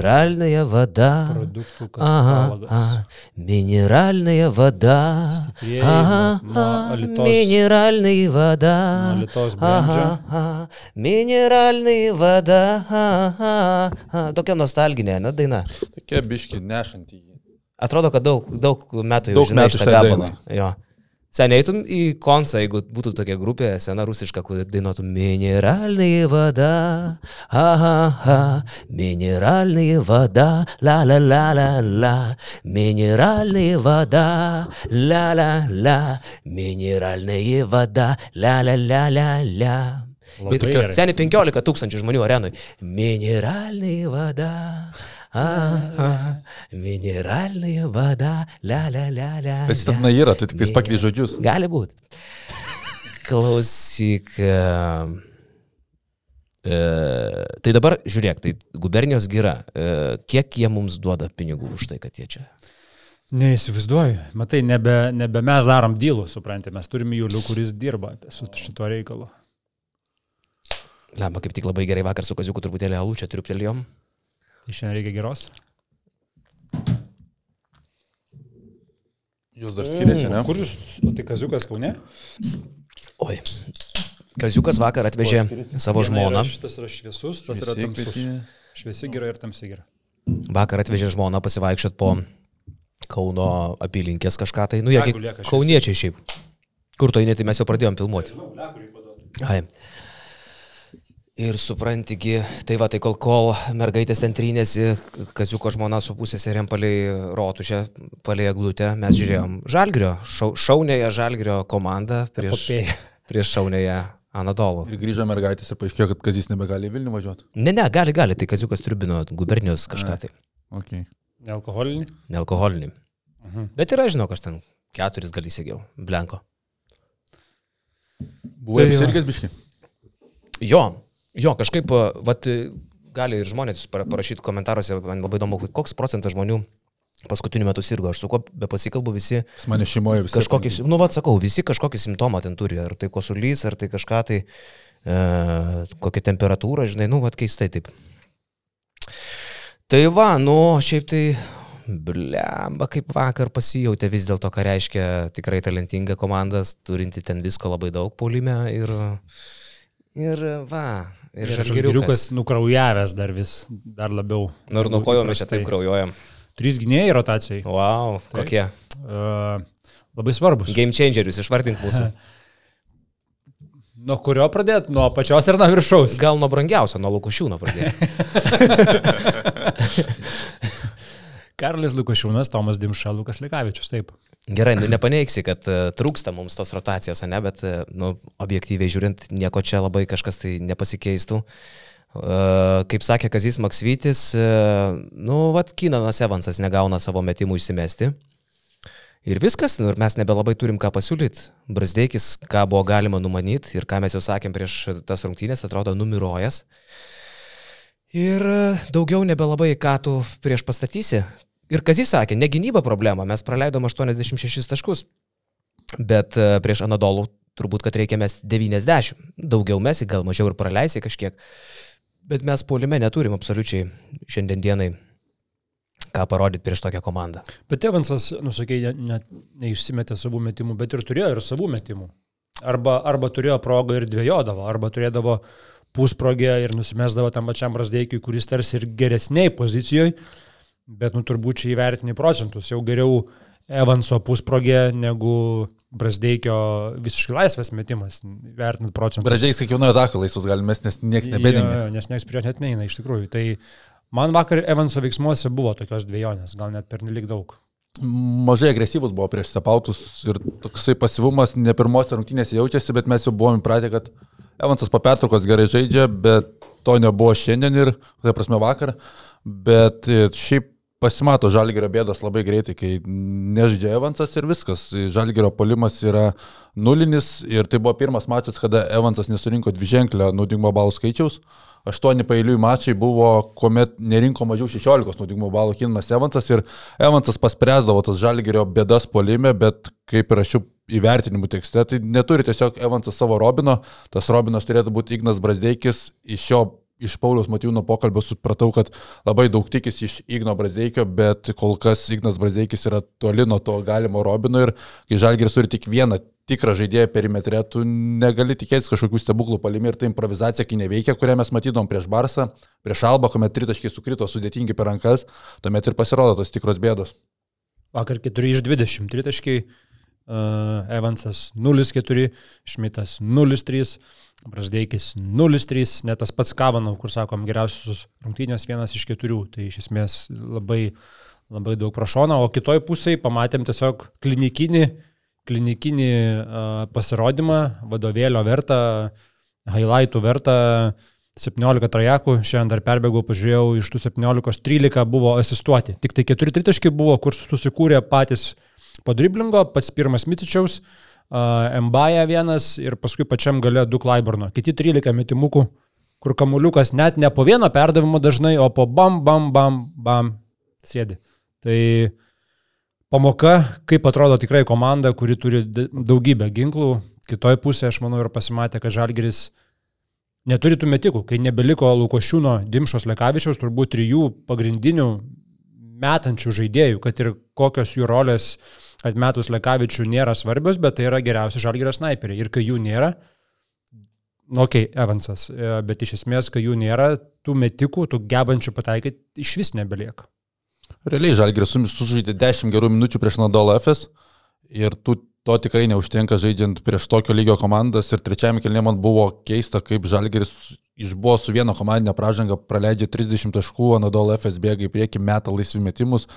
Минеральная вода. Produktų Ага, katalogas. ага. Минеральная вода. Stiprieji Ага, nuo- nuo ага. Alytaus- Минеральная вода. nuo Alytaus brandžio. Aha, aha. Минеральная вода. Aha, aha. Tokia nostalginė, na, daina. Tokie biški nešantį jį. Atrodo, kad daug, daug metų jau Daug žinai metų šitą šitai gabalą. dainai. Jo. Seniai eitum į koncą, jeigu būtų tokia grupė, sena rusiška, kur dainuotų Mineralnai vada, aha, aha, mineralnai vada, la la la la la, mineralnai vada, la la la, mineralnai vada, la la la la la. Seniai 15 tūkstančių žmonių arenui. Mineralnai vada. Aha, mineralinė vada, la. Bet ten yra, tu tik tais pakeiti žodžius. Gali būti. Klausyk. E, tai dabar žiūrėk, tai gubernijos gira. E, kiek jie mums duoda pinigų už tai, kad jie čia? Neįsivaizduoju. Matai, nebe, nebe mes darom dylų, suprantate, mes turime Julių, kuris dirba su šituo reikalu. Lemba, kaip tik labai gerai vakar su Kaziuku truputėlį alų čia triuptelėjom. Tai šiandien reikia geros. Jūs dar skiriasi, ne? Kur jūs? O tai Kaziukas Kaune? Oi. Kaziukas vakar atvežė savo Viena žmoną. Šitas yra šviesus, tas yra tamsus. Šviesi gira ir tamsi gira. Vakar atvežė žmoną pasivaikščiot po Kauno apylinkės kažką tai. Nu, jie kauniečiai šiaip. Kur to eini, tai mes jau pradėjom filmuoti. Ai. Ir suprantigi, tai va, tai kol, kol mergaitės ten trynėsi, Kaziuko žmona su pusėserėm palei rotušę, palei eglutę, mes žiūrėjom Žalgrio, šau, šaunėje Žalgrio komandą prieš, Epopėja. prieš šaunėje Anadolų. Ir grįžo mergaitės ir paaiškėjo, kad Kazis nebegali į Vilnių važiuoti. Ne, ne, gali, gali, tai Kaziukas tribino gubernijos kažką tai, Okay. Nealkoholinį? nealkoholinį. Mhm. Bet yra, žinau, aš ten keturis gal įsigiau, blenko. Buvo Tai ir va. sirgęs biški. Jo, jo, kažkaip, vat, gali ir žmonės para- parašyti komentaruose, man labai įdomu, koks procentas žmonių paskutiniu metu sirgo. Aš su kuo be pasikalbu, visi Pas mane šeimoje visi. kažkokį, nu, vad sakau, visi kažkokį simptomą ten turi. Ar tai kosulys, ar tai kažką tai, e, kokia temperatūra, žinai, nu, vad keistai taip. Tai va, nu, šiaip tai, blemba, kaip vakar pasijautė vis dėlto, ką reiškia tikrai talentinga komanda, turinti ten visko labai daug polime ir, ir va, ir Ir žalgiriukas. nukraujavęs dar vis, dar labiau. Ir nuo kojo mes čia taip kraujuojam. Trys gynėjai rotacijai. Wow, Taip. kokie. Uh, labai svarbus. Game changerius išvardink mūsų. Nuo kurio pradėti? Nuo apačios ir nuo viršaus. Gal nuo brangiausio, nuo Lukušiūno pradėti. Karolis Lukošiūnas, Tomas Dimša, Lukas Lekavičius, taip. Gerai, nu nepaneiksi, kad uh, trūksta mums tos rotacijos, ne, bet, uh, nu, objektyviai žiūrint, nieko čia labai kažkas tai nepasikeistų. Uh, kaip sakė Kazis Maksvytis, uh, nu, vad, Kinanas Evansas negauna savo metimų išsimesti. Ir viskas, nu, ir mes nebelabai turim ką pasiūlyti. Brasdeikis, ką buvo galima numanyti ir ką mes jau sakėm prieš tas rungtynės, atrodo numirojas. Ir daugiau nebelabai ką tu prieš pastatysi. Ir Kazis sakė, ne gynyba problema, mes praleidom 86 taškus. Bet e, prieš Anadolų turbūt, kad reikia mes 90. Daugiau mesi, gal mažiau ir praleisi kažkiek. Bet mes puolime neturim absoliučiai šiandien dienai ką parodyti prieš tokią komandą. Bet Evansas, nusakė, net ne, neišsimetė savų metimų, bet ir turėjo ir savų metimų. Arba, arba turėjo progą ir dvėjodavo, arba turėdavo pusprogę ir nusimesdavo tam pačiam Rasdeikiui, kuris tarsi ir geresniai pozicijoje, bet nu turbūt čia įvertini procentus. Jau geriau Evanso pusprogė negu Brasdeikio visiškai laisvas metimas, vertinant procentus. Bražiais kiekvienoje atako laisvas gali mes, nes niekas nebedengia. Jo, jo, Nes nieks prie jo net neina iš tikrųjų. Tai man vakar Evanso veiksmuose buvo tokios dviejonės, gal net per nelik daug. Mažai agresyvus buvo prieš sepautus ir toksai pasivumas ne pirmose rungtynėse jaučiasi, bet mes jau buvom įpratę, kad Evansas po pertraukos gerai žaidžia, bet to nebuvo šiandien ir, tai prasme, vakar. Bet e, šiaip pasimato Žalgerio bėdos labai greitai, kai nežaidžia Evansas ir viskas. Žalgerio polimas yra nulinis ir tai buvo pirmas mačas, kada Evansas nesurinko dviženklio naudingumo balų skaičiaus. Aštuoni pailiui mačai buvo, kuomet nerinko mažiau 16 naudingumo balų Kinnas Evansas ir Evansas paspręsdavo tas Žalgerio bėdas polime, bet kaip rašiau įvertinimų tekste, tai neturi tiesiog Evansas savo Robino, tas Robinas turėtų būti Ignas Brasdeikis, iš jo iš Pauliaus Matijūno pokalbio supratau, kad labai daug tikisi iš Igno Brazdeikio, bet kol kas Ignas Brazdeikis yra toli nuo to galimo Robino ir kai Žalgiris turi tik vieną tikrą žaidėją perimetrė, tu negali tikėtis kažkokių stebuklų palimi ir ta improvizacija, kai neveikia, kurią mes matydom prieš Barsą, prieš Alba, kuomet tritaškiai sukrito sudėtingi per rankas, tuomet ir pasirodo tos tikros bėdos. Vakar 4 iš 20 tritaškiai, uh, Evansas 0-4, Šmitas 0-3. Brasdeikis 0-3, net tas pats Kavanau, kur sakom, geriausius rungtynės vienas iš keturių, tai iš esmės labai, labai daug prašono, o kitoj pusėje pamatėm tiesiog klinikinį, klinikinį uh, pasirodymą, vadovėlio vertą, highlightų vertą, 17 trajakų, šiandien dar perbėgau, pažiūrėjau, iš tų 17-13 buvo asistuoti, tik tai 4 tritaškai buvo, kur susikūrė patys po driblingo, pats pirmas Mitičiaus, uh, Mbaja vienas ir paskui pačiam gale du Klaiburno. Kiti 13 metimukų, kur kamuliukas net ne po vieno perdavimo dažnai, o po bam, bam, bam, bam sėdi. Tai pamoka, kaip atrodo tikrai komanda, kuri turi daugybę ginklų. Kitoje pusėje, aš manau, ir pasimatė, kad Žalgeris neturi tų metikų. Kai nebeliko Lukošiūno, Dimšos Lekavičiaus, turbūt trijų pagrindinių metančių žaidėjų, kad ir kokios jų rolės atmetus Lekavičių nėra svarbios, bet tai yra geriausi žalgerio snaiperiai. Ir kai jų nėra, nu, okei, okay, Evansas, e, bet iš esmės, kai jų nėra, tų metikų, tų gebančių pataikyti iš vis nebelieka. Realiai žalgeris sužaidė 10 gerų minučių prieš Nadol FS ir tų to tikrai neužtenka žaidžiant prieš tokio lygio komandas ir trečiajame kelnė man buvo keista, kaip Žalgeris išbuvo su vieno komandinio pražanga, praleidžia 30 taškų, o Nadol FS bėga į priekį, meta laisvi metimus.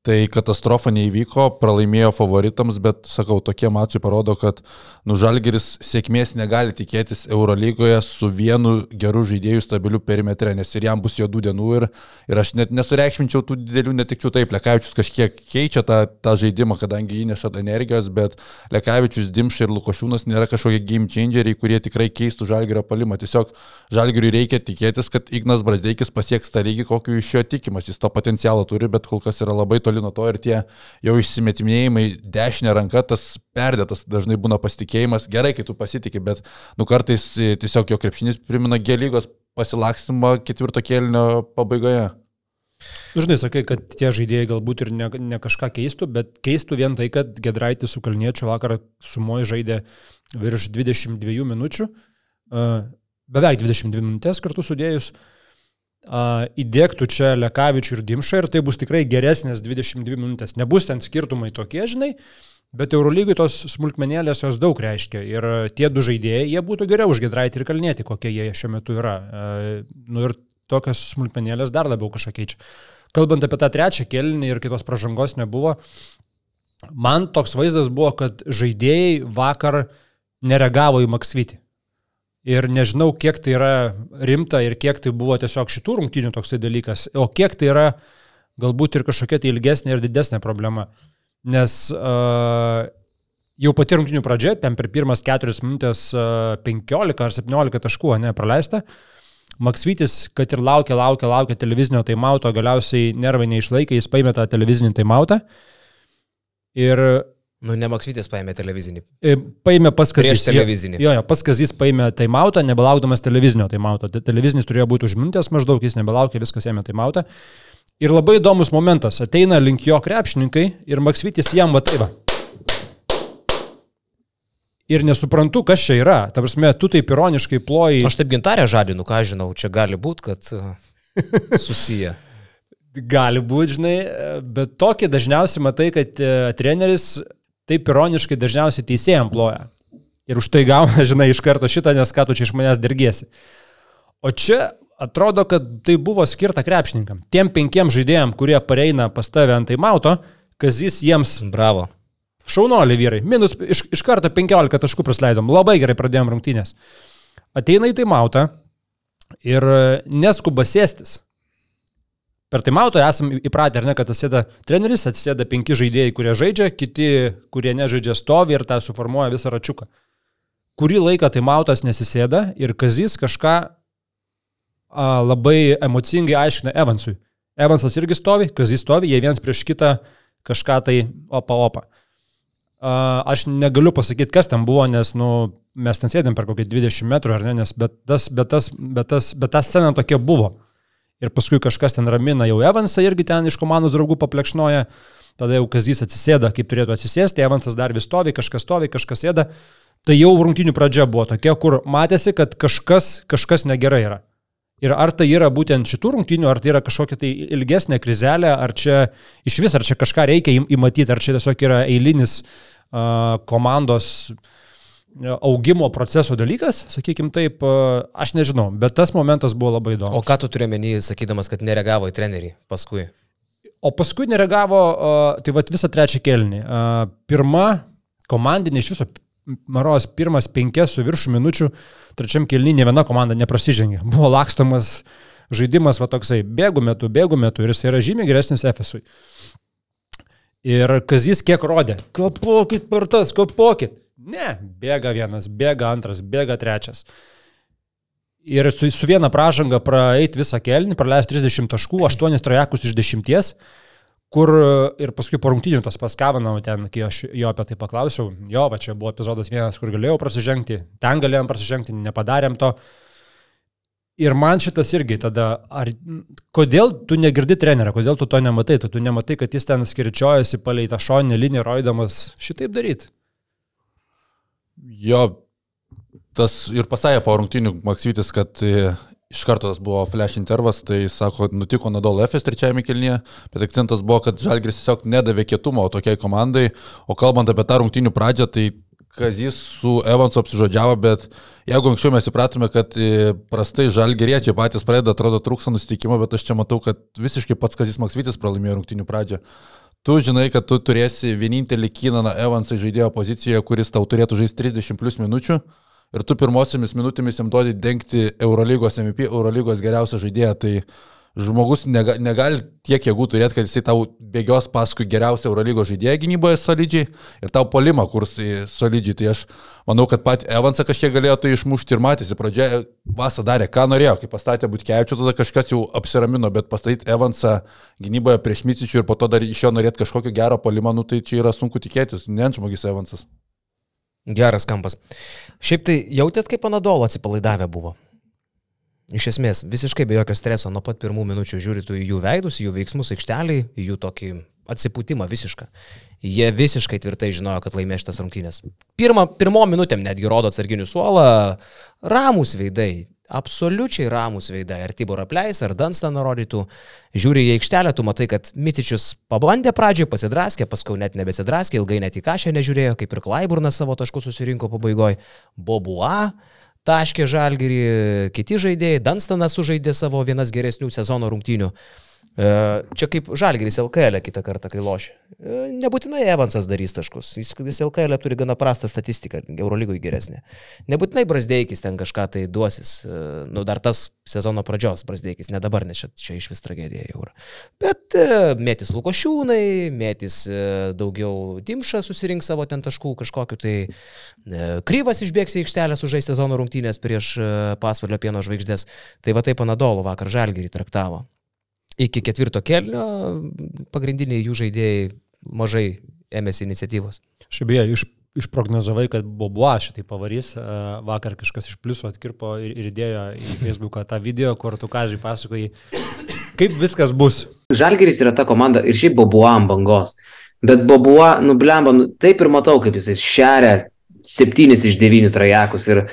Tai katastrofa neįvyko, pralaimėjo favoritams, bet sakau, tokie mačai parodo, kad nužalgeris sėkmės negali tikėtis Eurolygoje su vienu geru žaidėju stabiliu perimetre, nes ir jam bus juodų dienų ir, ir aš net nesureikšminčiau tų didelių netikčių taip. Lekavičius kažkiek keičia tą, tą žaidimą, kadangi įneša energijos, bet Lekavičius, Dimša ir Lukošiūnas nėra kažkokie game changeriai, kurie tikrai keistų žalgerio palimą. Tiesiog žalgeriui reikia tikėtis, kad Ignas Brasdeikis pasieks tą lygį, kokiu iš jo tikimas. Jis to potencialą turi, bet kol kas yra labai toli toli nuo to ir tie jau išsimetimėjimai dešinė ranka, tas perdėtas dažnai būna pasitikėjimas. Gerai, kai tu pasitikė, bet nu kartais tiesiog jo krepšinis primena gėlygos pasilakstymą ketvirto kėlinio pabaigoje. Nu, žinai, sakai, kad tie žaidėjai galbūt ir ne, ne kažką keistų, bet keistų vien tai, kad Gedraitis su Kalniečiu vakar sumoji žaidė virš 22 minučių, beveik 22 minutės kartu sudėjus. Uh, įdėktų čia Lekavičių ir Dimšą ir tai bus tikrai geresnės 22 minutės. Nebus ten skirtumai tokie, žinai, bet Eurolygai tos smulkmenėlės jos daug reiškia. Ir tie du žaidėjai, jie būtų geriau už Gedraitį ir Kalnėti, kokie jie šiuo metu yra. Nu ir tokios smulkmenėlės dar labiau kažką keičia. Kalbant apie tą trečią kelnį ir kitos pažangos nebuvo, man toks vaizdas buvo, kad žaidėjai vakar nereagavo į Maksvitį. Ir nežinau, kiek tai yra rimta ir kiek tai buvo tiesiog šitų rungtynių toksai dalykas, o kiek tai yra galbūt ir kažkokia tai ilgesnė ir didesnė problema. Nes uh, jau pati rungtynių pradžia, ten per pirmas 4 minutės uh, 15 ar 17 taškų, ne, praleista. Maksvytis, kad ir laukia, laukia, laukia televizinio taimauto, galiausiai nervai neišlaikė, jis paėmė tą televizinį taimautą. Ir Nu, ne Maksytės paėmė televizinį. E, paėmė pas Kazis. Prieš televizinį. Jo, jo, pas Kazis paėmė taimautą, nebelaukdamas televizinio taimauto. Televizinis turėjo būti už minutės maždaug, jis nebelaukė, viskas ėmė taimautą. Ir labai įdomus momentas. Ateina link jo krepšininkai ir Maksytis jam va taip. Ir nesuprantu, kas čia yra. Ta prasme, tu taip ironiškai ploji. Aš taip gintarę žadinu, ką žinau, čia gali būti, kad susiję. Gali būti, žinai, bet tokį dažniausiai matai, kad e, treneris taip ironiškai dažniausiai teisėjam ploja. Ir už tai gauna, žinai, iš karto šitą, nes ką tu čia iš manęs dergėsi. O čia atrodo, kad tai buvo skirta krepšininkam. Tiem penkiem žaidėjim, kurie pareina pas tave ant taimauto, kazis jiems... Bravo. Šaunolį vyrai. Minus iš, iš karto 15 taškų prasleidom. Labai gerai pradėjom rungtynės. Ateina į taimautą ir neskuba sėstis. Per taimautą esam įpratę, ar ne, kad atsėda treneris, atsėda penki žaidėjai, kurie žaidžia, kiti, kurie nežaidžia, stovi ir tą suformuoja visą račiuką. Kurį laiką taimautas nesisėda ir Kazis kažką a, labai emocingai aiškina Evansui. Evansas irgi stovi, Kazis stovi, jie viens prieš kitą kažką tai opa opa. Aš negaliu pasakyti, kas ten buvo, nes, nu, mes ten sėdėm per kokį 20 metrų, ar ne, nes bet, tas, bet, tas, bet, tas, bet ta scena tokia buvo. Ir paskui kažkas ten ramina jau Evansą irgi ten iš komandos draugų paplekšnoja. Tada jau Kazys atsisėda, kaip turėtų atsisėsti, Evansas dar vis stovi, kažkas stovi, kažkas sėda. Tai jau rungtinių pradžia buvo tokia, kur matėsi, kad kažkas, kažkas negerai yra. Ir ar tai yra būtent šitų rungtynių, ar tai yra kažkokia tai ilgesnė krizelė, ar čia iš vis, ar čia kažką reikia įmatyti, ar čia tiesiog yra eilinis uh, komandos augimo proceso dalykas, sakykime taip, uh, aš nežinau, bet tas momentas buvo labai įdomus. O ką tu turi menį, sakydamas, kad nereagavo į trenerį paskui? O paskui nereagavo, uh, tai vad visą trečią kelnį. Pirma komandinė iš viso Maros pirmas penkias su viršų minučių, trečiam kelnį ne viena komanda neprasižengė. Buvo lakstomas žaidimas, va toksai, bėgų metu, bėgų metu ir jis yra žymiai geresnis Efesui. Ir Kazys kiek rodė, kapokit per tas, kapokit. Ne, bėga vienas, bėga antras, bėga trečias. Ir su, su viena pražanga praeiti visą kelnį, praleisti 30 taškų, 8 trajekus iš 10 kur ir paskui po rungtynių tas paskavinau ten, kai aš jo apie tai paklausiau, jo, va čia buvo epizodas vienas, kur galėjau prasižengti, ten galėjom prasižengti, nepadarėm to. Ir man šitas irgi tada, ar, kodėl tu negirdi trenerio, kodėl tu to nematai, tu, tu nematai, kad jis ten skirčiojasi palei tą šoninę liniją, roidamas šitaip daryti. Jo, tas ir pasakė po rungtynių Maksytis, kad Iš karto tas buvo flash intervas, tai sako, nutiko Nadol Efes trečiajame kilnyje, bet akcentas buvo, kad Žalgris tiesiog nedavė kietumo tokiai komandai, o kalbant apie tą rungtynių pradžią, tai Kazis su Evansu apsižodžiavo, bet jeigu anksčiau mes įpratome, kad e, prastai žalgeriečiai patys pradeda, atrodo, trūksta nusitikimo, bet aš čia matau, kad visiškai pats Kazis Maksvitis pralaimėjo rungtynių pradžią. Tu žinai, kad tu turėsi vienintelį Kinaną Evansą žaidėjo pozicijoje, kuris tau turėtų žaisti 30 plus minučių ir tu pirmosiomis minutėmis jam duodi dengti Eurolygos MVP, Eurolygos geriausią žaidėją, tai žmogus nega, negali tiek jėgų turėti, kad jisai tau bėgios paskui geriausią Eurolygos žaidėją gynyboje solidžiai ir tau polimą kurs solidžiai. Tai aš manau, kad pat Evansą kažkiek galėjo tai išmušti ir matėsi. Pradžioje Vasa darė, ką norėjo, kai pastatė Butkevičių, tada kažkas jau apsiramino, bet pastatyti Evansą gynyboje prieš Micičių ir po to dar iš jo norėti kažkokio gero polimą, nu tai čia yra sunku tikėtis, ne žmogus Evansas. Geras kampas. Šiaip tai jautėt, kaip Anadolo atsipalaidavę buvo? Iš esmės, visiškai be jokio streso, nuo pat pirmų minučių žiūrėtų į jų veidus, į jų veiksmus aikšteliai, į jų tokį atsipūtimą visišką. Jie visiškai tvirtai žinojo, kad laimės šitas rungtynės. Pirma, pirmo minutėm netgi rodo atsarginių suolą, ramus veidai, absoliučiai ramus veidai. Ar Tibor apleis, ar Dunstaną rodytų. Žiūri į aikštelę, tu matai, kad Mitičius pabandė pradžioje, pasidraskė, paskui net nebesidraskė, ilgai net į kažę nežiūrėjo, kaip ir Klaiburnas savo taškus susirinko pabaigoje. Bobua taškė žalgerį, kiti žaidėjai, Dunstanas sužaidė savo vienas geresnių sezono rungtynių. E, čia kaip Žalgiris LKL e kitą kartą, kai lošia. E, nebūtinai Evansas darys taškus. Jis, jis LKL turi gana prastą statistiką, Eurolygui geresnė. Nebūtinai Brasdeikis ten kažką tai duosis. Nu, dar tas sezono pradžios Brasdeikis, ne dabar, nes čia, čia iš vis tragedija jau yra. Bet mėtis Lukošiūnai, mėtis daugiau Dimša susirinks savo ten taškų kažkokiu, tai Kryvas išbėgs į aikštelę sužaisti sezono rungtynės prieš pasvalio pieno žvaigždės. Tai va taip Anadolo vakar Žalgirį traktavo iki ketvirto kelnio pagrindiniai jų žaidėjai mažai ėmėsi iniciatyvos. Aš beje, iš, išprognozavai, kad Bobuo šitai pavarys. Vakar kažkas iš pliusų atkirpo ir, ir įdėjo į Facebooką tą video, kur tu kažkai pasakoji, kaip viskas bus. Žalgeris yra ta komanda ir šiaip Bobuo ant bangos. Bet Bobuo, nublemba, nu, taip ir matau, kaip jisai šeria septynis iš devynių trajekus ir,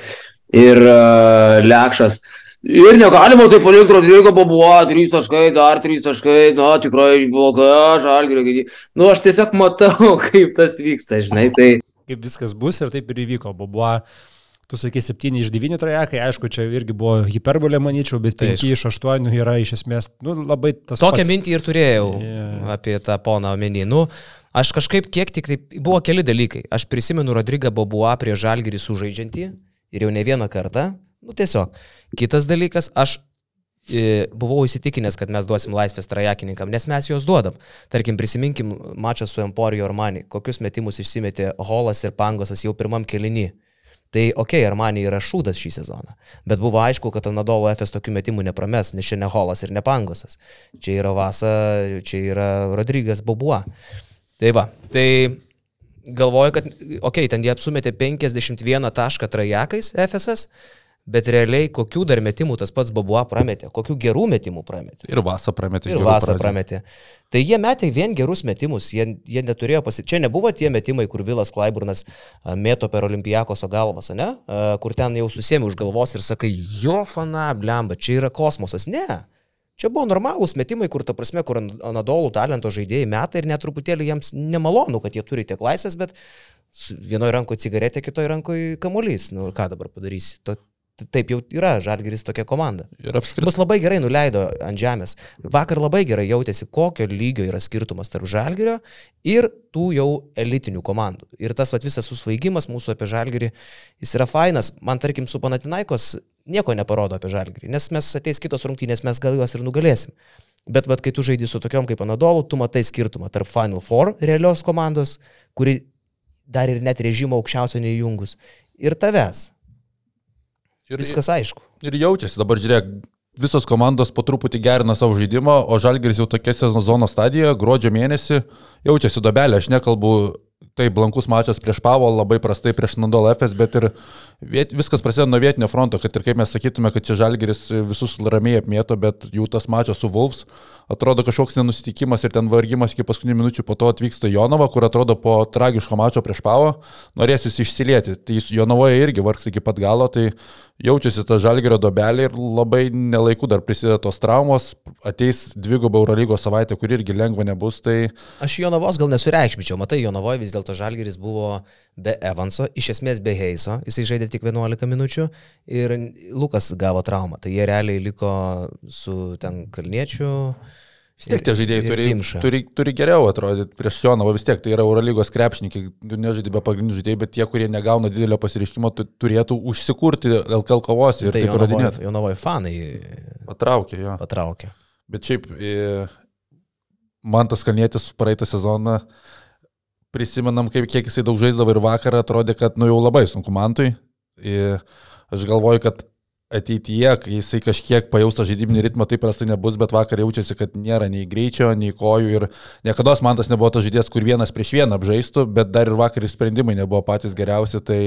ir uh, Lekšas. Uh, Ir negalima taip palikti Rodrygo Babuo, 3 taškai, dar 3 taškai, na tikrai bloga, žalgirio. Nu, aš tiesiog matau, kaip tas vyksta, žinai. Tai... Kaip viskas bus ir taip ir įvyko. Babuo, tu sakai 7 iš 9 trajekai, aišku, čia irgi buvo hiperbolė, manyčiau, bet 5 tai, iš 8 yra iš esmės, nu, labai tas. Tokią pats... mintį ir turėjau yeah. apie tą poną omeny. Nu, aš kažkaip kiek tik tai, buvo keli dalykai. Aš prisimenu Rodrygą Babuo prie žalgirį sužaidžiantį ir jau ne vieną kartą. Nu, tiesiog. Kitas dalykas, aš e, buvau įsitikinęs, kad mes duosim laisvės trajakininkam, nes mes juos duodam. Tarkim, prisiminkim mačą su Emporio Armani, kokius metimus išsimetė Holas ir Pangosas jau pirmam kelinį. Tai ok, Armani yra šūdas šį sezoną, bet buvo aišku, kad Anadolo FS tokių metimų neprames, nes čia ne Holas ir ne Pangosas. Čia yra Vasa, čia yra Rodrygas Bobua. Tai va, tai galvoju, kad, okei, okay, ten jie apsumetė 51 tašką trajakais FSS, bet realiai kokių dar metimų tas pats Babua prametė, kokių gerų metimų prametė. Ir Vasą prametė. Ir pradžių. prametė. Tai jie metė vien gerus metimus, jie, jie neturėjo pasi... Čia nebuvo tie metimai, kur Vilas Klaiburnas mėto per Olimpijakoso galvas, ne? Kur ten jau susėmė už galvos ir sakai, jo fana, blemba, čia yra kosmosas. Ne. Čia buvo normalūs metimai, kur ta prasme, kur an- Anadolų talento žaidėjai meta ir net truputėlį jiems nemalonu, kad jie turi tiek laisvės, bet vienoje rankoje cigaretė, kitoje rankoje kamuolys. Nu, ką dabar padarysi? To, taip jau yra, Žalgiris tokia komanda. Ir apskritai. Bus labai gerai nuleido ant žemės. Vakar labai gerai jautėsi, kokio lygio yra skirtumas tarp žalgerio ir tų jau elitinių komandų. Ir tas vat, visas susvaigimas mūsų apie žalgerį, jis yra fainas. Man tarkim su Panatinaikos nieko neparodo apie žalgerį, nes mes ateis kitos rungtynės, mes gal juos ir nugalėsim. Bet vat, kai tu žaidži su tokiom kaip Anadolu, tu matai skirtumą tarp Final Four realios komandos, kuri dar ir net režimo aukščiausio neįjungus, ir tavęs. Ir, Viskas aišku. ir jaučiasi, dabar žiūrėk, visos komandos po truputį gerina savo žaidimą, o Žalgiris jau tokia sezono stadijoje, gruodžio mėnesį, jaučiasi dobelė, aš nekalbu, tai blankus mačas prieš Pavo, labai prastai prieš Nandol FS, bet ir viet, viskas prasideda nuo vietinio fronto, kad ir kaip mes sakytume, kad čia Žalgiris visus ramiai apmėto, bet jų tas mačas su Wolfs atrodo kažkoks nenusitikimas ir ten vargimas iki paskutinių minučių, po to atvyksta Jonava, kur atrodo po tragiško mačo prieš Pavo, norėsis išsilieti. Tai Jonavoje irgi vargs iki pat galo, tai jaučiasi ta žalgerio dobelė ir labai nelaiku dar prisideda tos traumos, ateis dvigubą Eurolygos savaitę, kur irgi lengva nebus, tai Aš Jonavos gal nesureikšmičiau, matai, Jonavoje vis dėlto Žalgeris buvo be Evanso, iš esmės be Heiso, jisai žaidė tik 11 minučių ir Lukas gavo traumą, tai jie realiai liko su ten Kalniečiu. vis tiek tie žaidėjai turi, turi, turi geriau atrodyti prieš Jonavą, vis tiek tai yra Eurolygos krepšininkai, tu nežaidži be pagrindinių žaidėjų, bet tie, kurie negauna didelio pasiriškimo, tu, turėtų užsikurti LKL kovos ir Tai taip įrodinėti. Jonavoje Jonavoje fanai Patraukė jo. patraukė. Bet šiaip e, man tas kalnėtis praeitą sezoną prisimenam, kaip kiek jisai daug žaisdavo ir vakarą atrodė, kad nu jau labai sunku mantui. Ir aš galvoju, kad ateityje, kai jisai kažkiek pajaus tą žaidybinį ritmą, taip prastai nebus, bet vakar jaučiasi, kad nėra nei greičio, nei kojų ir niekada man tas nebuvo tas žaidėjas, kur vienas prieš vieną apžaistų, bet dar ir vakar ir sprendimai nebuvo patys geriausi, tai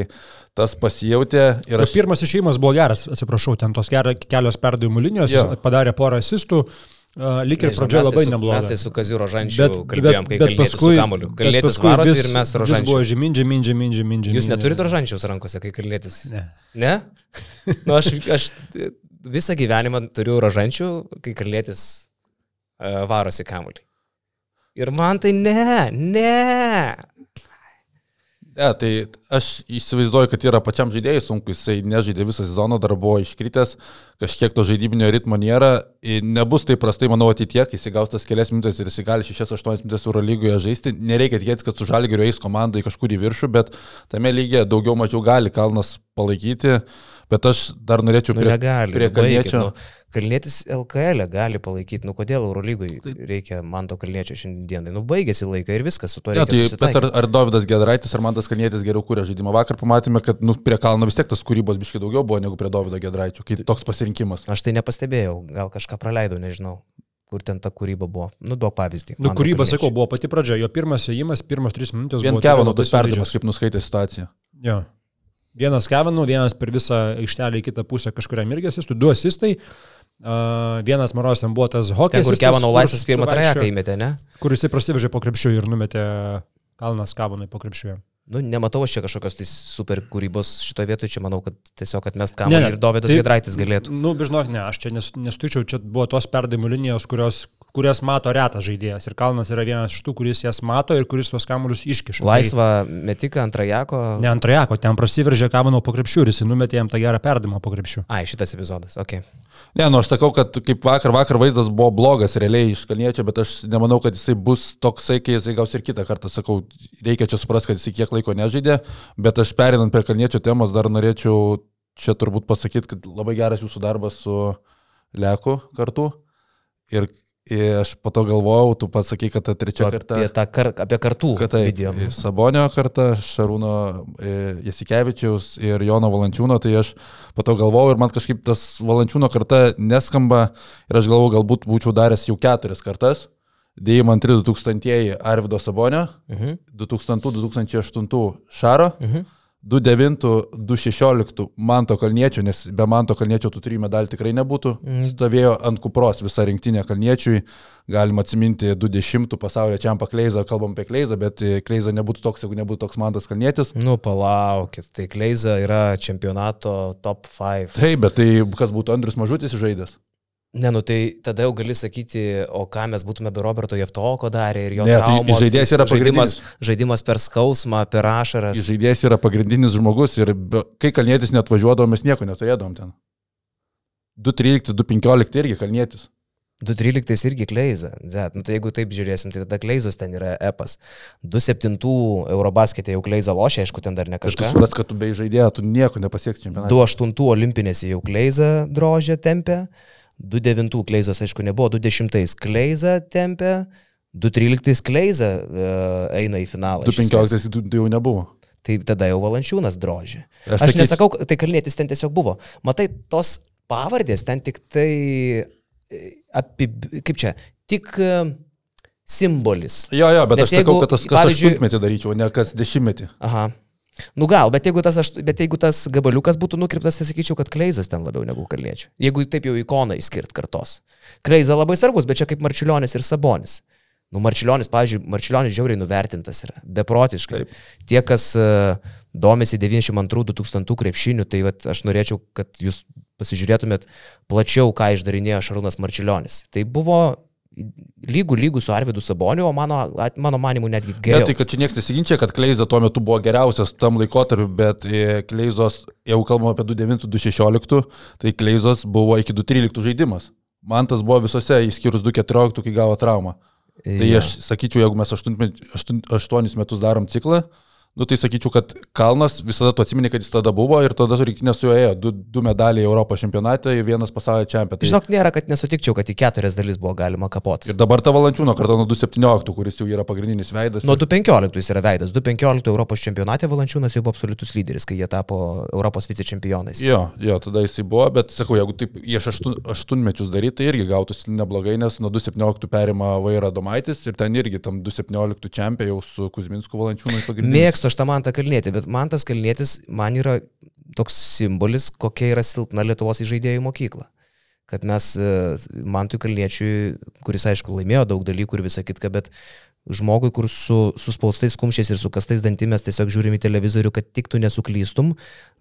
tas pasijautė ir aš... pirmas išėjimas buvo geras, atsiprašau, ten tos kelios perdavimų linijos, padarė porą asistų, uh, lik ir pradžioje tai labai su- neblogai. Mes tai su Kaziu Rožančiu kalbėjom, kai bet su Kamuliu. bet Kalnėtis paskui varosi vis- ir mes vis buvo Rožančiu. žemyn, žemyn, žemyn, žemyn. Jūs neturite Rožančiaus rankose, kai Kalnėtis? Ne. Ne? Nu, aš, aš visą gyvenimą turiu rožančių, kai kalėtis uh, varosi kamuolį. Ir man tai ne, ne. Ne, tai aš įsivaizduoju, kad yra pačiam žaidėjui sunku, jisai nežaidė visą sezoną, dar buvo iškritęs, kažkiek to žaidybinio ritmo nėra, nebus taip prastai, manau, ateitie, kai jisai gaus tas kelias minutės ir jisai gali 6-8 minutės Euro lygoje žaisti, nereikia tikėtis, kad su žalgeriu eis komandai kažkur į viršų, bet tame lygiai daugiau mažiau gali Kalnas palaikyti, bet aš dar norėčiau Nu, prie, negali. prie nu, Kalniečio. Nu, kalnėtis LKL gali palaikyti. Nu, kodėl Eurolygui reikia man to kalniečio šiandienai? Nu, baigėsi laiką ir viskas su Ne, reikia. tai, bet ar, ar Davidas Gedraitis, ar Mantas Kalnietis geriau kūrė žaidimą? Vakar pamatėme, kad nu, prie Kalno vis tiek tas kūrybos biškai daugiau buvo negu prie Davido Gedraičio, kai toks pasirinkimas. Aš tai nepastebėjau, gal kažką praleidau, nežinau, kur ten ta kūryba buvo. Nu, duok pavyzdį. Nu, kūryba, sakau, buvo pati pradžia. Jo pirmas įėjimas, pirmas tris minutės. Vien Kevano tas perdavimas, kaip nuskaitė situaciją. Jo. Vienas Kevinų, vienas per visą aikštelę į kitą pusę kažkuriam irgi asistų, du asistai. Uh, vienas Moros ten buvo tas hokejus. kur Kevano laisvas pirmą trajeką įmetė, ne? Kur jisai prasivežė po krepšiu ir numetė Kalnas Kavanui po krepšiu. Nu, nematau aš čia kažkokios tai super kūrybos šitoje vietoje, čia manau, kad tiesiog atmest kamuolį ir Dovydas tai- Gedraitis galėtų. Nu, bežinok, ne, aš čia nes, nestučiau, čia buvo tos perdavimų linijos, kurios, kurias mato retas žaidėjas. Ir Kalnas yra vienas iš tų, kuris jas mato ir kuris tuos kamuolius iškiša. Laisvą metiką ant trajako. Tai, ne ant trajeko, ten prasiveržė Kavano po krepšiu ir jis numetė jam tą gerą perdavimą po krepšiu. Ai, šitas epizodas, ok. Ne, nu aš sakau, kad kaip vakar, vakar vaizdas buvo blogas realiai iš Kalniečio, bet aš nemanau, kad jisai bus toksai, kai jisai gaus ir kitą kartą. Sakau, reikia čia suprasti, kad jisai kiek laiko nežaidė, bet aš perinant prie Kalniečio temos dar norėčiau čia turbūt pasakyti, kad labai geras jūsų darbas su Leku kartu. Ir, ir aš po to galvojau, tu pasakai, kad ta trečia karta. Apie, tą kar, apie kartų Kad tai video. Sabonio karta, Šarūno e, Jasikevičiaus ir Jono Valančiūno, tai aš po to galvojau ir man kažkaip tas Valančiūno karta neskamba ir aš galvojau, galbūt būčiau daręs jau keturias kartas. Deimantai 2000 Arvido Sabonio, Mhm. 2000-2008 Šaro, Mhm. 2009-2016 Manto Kalniečio, nes be Manto Kalniečio tų trijų medalių tikrai nebūtų. Mhm. Stovėjo ant kupros visa rinktinė Kalniečiui. Galima atsiminti 20 pasaulio čempą Kleizą, kalbam apie Kleizą, bet Kleiza nebūtų toks, jeigu nebūtų toks Mantas Kalnietis. Nu, palaukit, tai Kleiza yra čempionato top 5. Taip, bet tai kas būtų Andrius Mažutis žaidęs? Ne, nu tai tada jau gali sakyti, o ką mes būtume be Roberto Jeftoko darę ir jo Ne, tai traumos, žaidėjas yra žaidimas, žaidimas per skausmą, per ašaras. Žaidėjas yra pagrindinis žmogus ir be, kai Kalnietis net važiuodavo, mes nieko neturėdom ten. 2.13, 2.15 irgi Kalnietis. 2.13 irgi Kleiza. Zet, nu tai jeigu taip žiūrėsim, tai tada Kleizos ten yra epas. 2.7 Eurobasketė jau Kleiza lošia, aišku, ten dar ne kažką. supras, kad tu be žaidėjo, tu nieko čempionate. 2.8 olimpinėse jau Kleiza drožė tempė. 2.9 Kleizos, aišku, nebuvo. 2.10 Kleiza tempė. 2.13 Kleiza uh, eina į finalą. iš esmės. 2.15 tu- tu jau nebuvo. Tai tada jau valančiūnas drožė. Aš Aš, sakyčiau- nesakau, tai kalnėtis ten tiesiog buvo. Matai, tos pavardės ten tik tai, e, api, kaip čia, tik e, simbolis. Jo, jo, bet Nes aš sakau, jeigu, kad tas kas aštuntmetį daryčiau, ne kas dešimtmetį. Aha. Nu gal, bet jeigu tas, aš, bet jeigu tas gabaliukas būtų nukreiptas, tai sakyčiau, kad Kleizos ten labiau negu Kalniečių. Jeigu taip jau ikoną įskirt kartos. Kleiza labai svarbus, bet čia kaip Marčiulionis ir Sabonis. Nu, Marčiulionis, pavyzdžiui, Marčiulionis žiauriai nuvertintas yra, beprotiškai. Taip. Tie, kas uh, domisi 92-2000 krepšinių, tai vat, aš norėčiau, kad jūs pasižiūrėtumėt plačiau, ką išdarinėjo Šarūnas Marčiulionis. Tai buvo lygų lygų su Arvidu Saboniu, o mano, mano manimu netgi Ne, geriau. tai kad čia niekas nesiginčia, kad Kleiza tuo metu buvo geriausias tam laikotarpiu, bet e, Kleizos, jeigu kalbame apie 29-216, tai Kleizos buvo iki 213 žaidimas. Man tas buvo visose, išskyrus 214, kai gavo traumą. Tai Jo. aš sakyčiau, jeigu mes 8 metus darom ciklą, nu, tai sakyčiau, kad Kalnas visada tu atsimeni, kad jis tada buvo ir tada rinktinė su juo ėjo. Du, du medaliai Europos čempionate ir vienas pasaulio čempionatas. Žinok, nėra, kad nesutikčiau, kad į keturias dalis buvo galima kapoti. Ir dabar ta valančiūno kartą nuo 217, kuris jau yra pagrindinis veidas. Nuo 2.15 jis yra veidas. 2.15 Europos čempionate Valančiūnas jau buvo absoliutus lyderis, kai jie tapo Europos vicečempionais. Jo, jo, tada jisai buvo, bet sakau, jeigu taip iš aštun, aštuonmečius daryti, tai irgi gautųsi neblogai, nes nuo 217 perima vairą Domaitis ir ten irgi tam 217 čempionai jau su Kuzminsku valančiūnai pagrindinis. Mėgstu aš tą man tą kalnėtį, bet man tas kalnėtis man yra toks simbolis, kokia yra silpna Lietuvos įžaidėjų mokykla. Kad mes e, Mantui Kalniečiui, kuris aišku laimėjo daug dalykų ir visą kitką, bet žmogui, kur su, su spaustais kumščiais ir su kastais dantimis tiesiog žiūrim į televizorių, kad tik tu nesuklystum,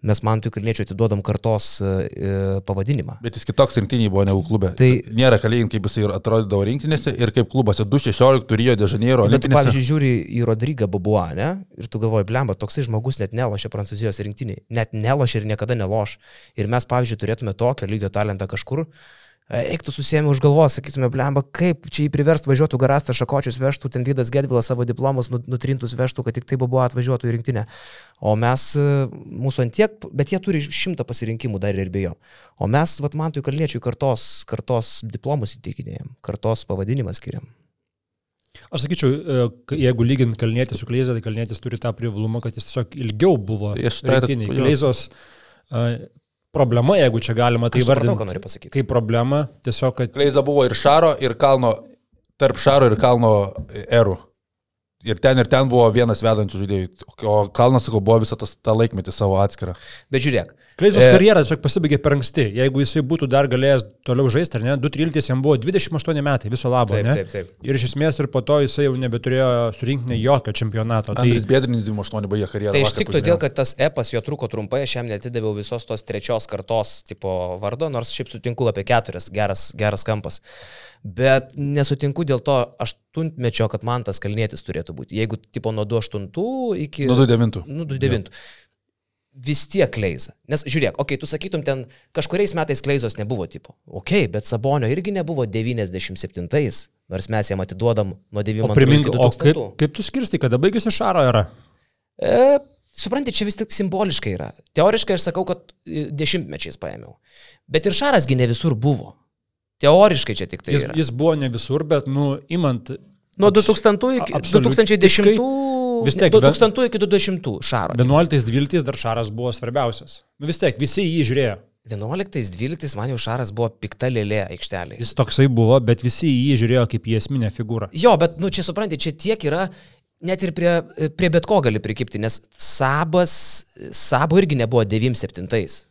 mes Mantui Kalniečiui atiduodam kartos e, pavadinimą. Bet jis kitoks rinktiniai buvo negu klube. Tai- nėra kalėjim, kaip jisai atrodydavo rinktinėse ir kaip klubuose 216 Rio de Janeiro Bet tu, pavyzdžiui, žiūri į Rodrygą Babuą, ne? Ir tu galvoji, blemba, toksai žmogus net nelošia Prancūzijos rinktiniai. Net nelošia ir niekada neloš. Ir mes, pavyzdžiui, turėtume tokio lygio talentą kažkur. Eiktų susėmė už galvos, sakytume, blemba, kaip čia jį priverst važiuotų garastą šakočius vežtų, ten Vydas Gedvilas savo diplomus nu- nutrintus vežtų, kad tik tai buvo atvažiuotų į rinktinę. O mes, e, mūsų antiek, bet jie turi šimtą pasirinkimų dar ir be jo. O mes, vat Mantui Kalniečiui, kartos, kartos diplomus įtikinėjom, kartos pavadinimą skiriam. Aš sakyčiau, e, jeigu lygint Kalnėtį su Kleiza, tai Kalnėtis turi tą privalumą, kad jis tiesiog ilgiau buvo Tai jo. Kleizos e, problema, jeigu čia galima tai vardinti. Kaip problema, tiesiog, kad Kleiza buvo ir Šaro, ir Kalno, tarp Šaro ir Kalno erų. Ir ten ir ten buvo vienas vedančių žaidėjų. O Kalnas, sakau, buvo visą tą laikmetį savo atskirą. Bet žiūrėk, Kleizos E. karjera tiesiog pasibaigė per anksti. Jeigu jisai būtų dar galėjęs toliau žaisti, ar ne, 2.13 jam buvo 28 metai, viso labo, Taip, ne? taip, taip. Ir iš esmės ir po to jisai jau nebeturėjo surinkti jokio čempionato. Tai Andris Bėdrinis 28 baigė karjerą. Tai iš tik todėl, kad tas epas jo truko trumpai, aš jam netidaviau visos tos trečios kartos tipo vardo, nors šiaip sutinku apie keturias, geras, geras kampas. Bet nesutinku dėl to aštuntmečio, kad man tas kalnėtis turėtų būti. Jeigu tipo nuo 28 iki... Nuo 29. Nu, 29. Vis tiek kleiza. Nes žiūrėk, okei, okay, tu sakytum, ten kažkuriais metais kleizos nebuvo tipo. Okei, okay, bet Sabonio irgi nebuvo 97-ais, nors mes jam atiduodam nuo O 92 primink, iki o 2000. kaip, kaip tu skirstai, kada baigėsi Šaro era? E, supranti, čia vis tik simboliškai yra. Teoriškai aš sakau, kad e, dešimtmečiais paėmiau. Bet ir Šarasgi ne visur buvo. Teoriškai čia tik tai Jis, yra. jis buvo ne visur, bet, nu, imant Nuo abs- 2000 iki absoliutiškai 2010. Vis tiek, Nuo bet- 2000 iki 2020 Šaro. 11-12 dar Šaras buvo svarbiausias. Nu vis tiek, visi jį žiūrėjo. 11-12 man jau Šaras buvo pikta lėlė aikštelė. Jis toksai buvo, bet visi jį žiūrėjo kaip į esminę figūrą. Jo, bet, nu, čia suprantate, čia tiek yra, net ir prie, prie bet ko gali prikipti, nes Sabas, Sabo irgi nebuvo 97.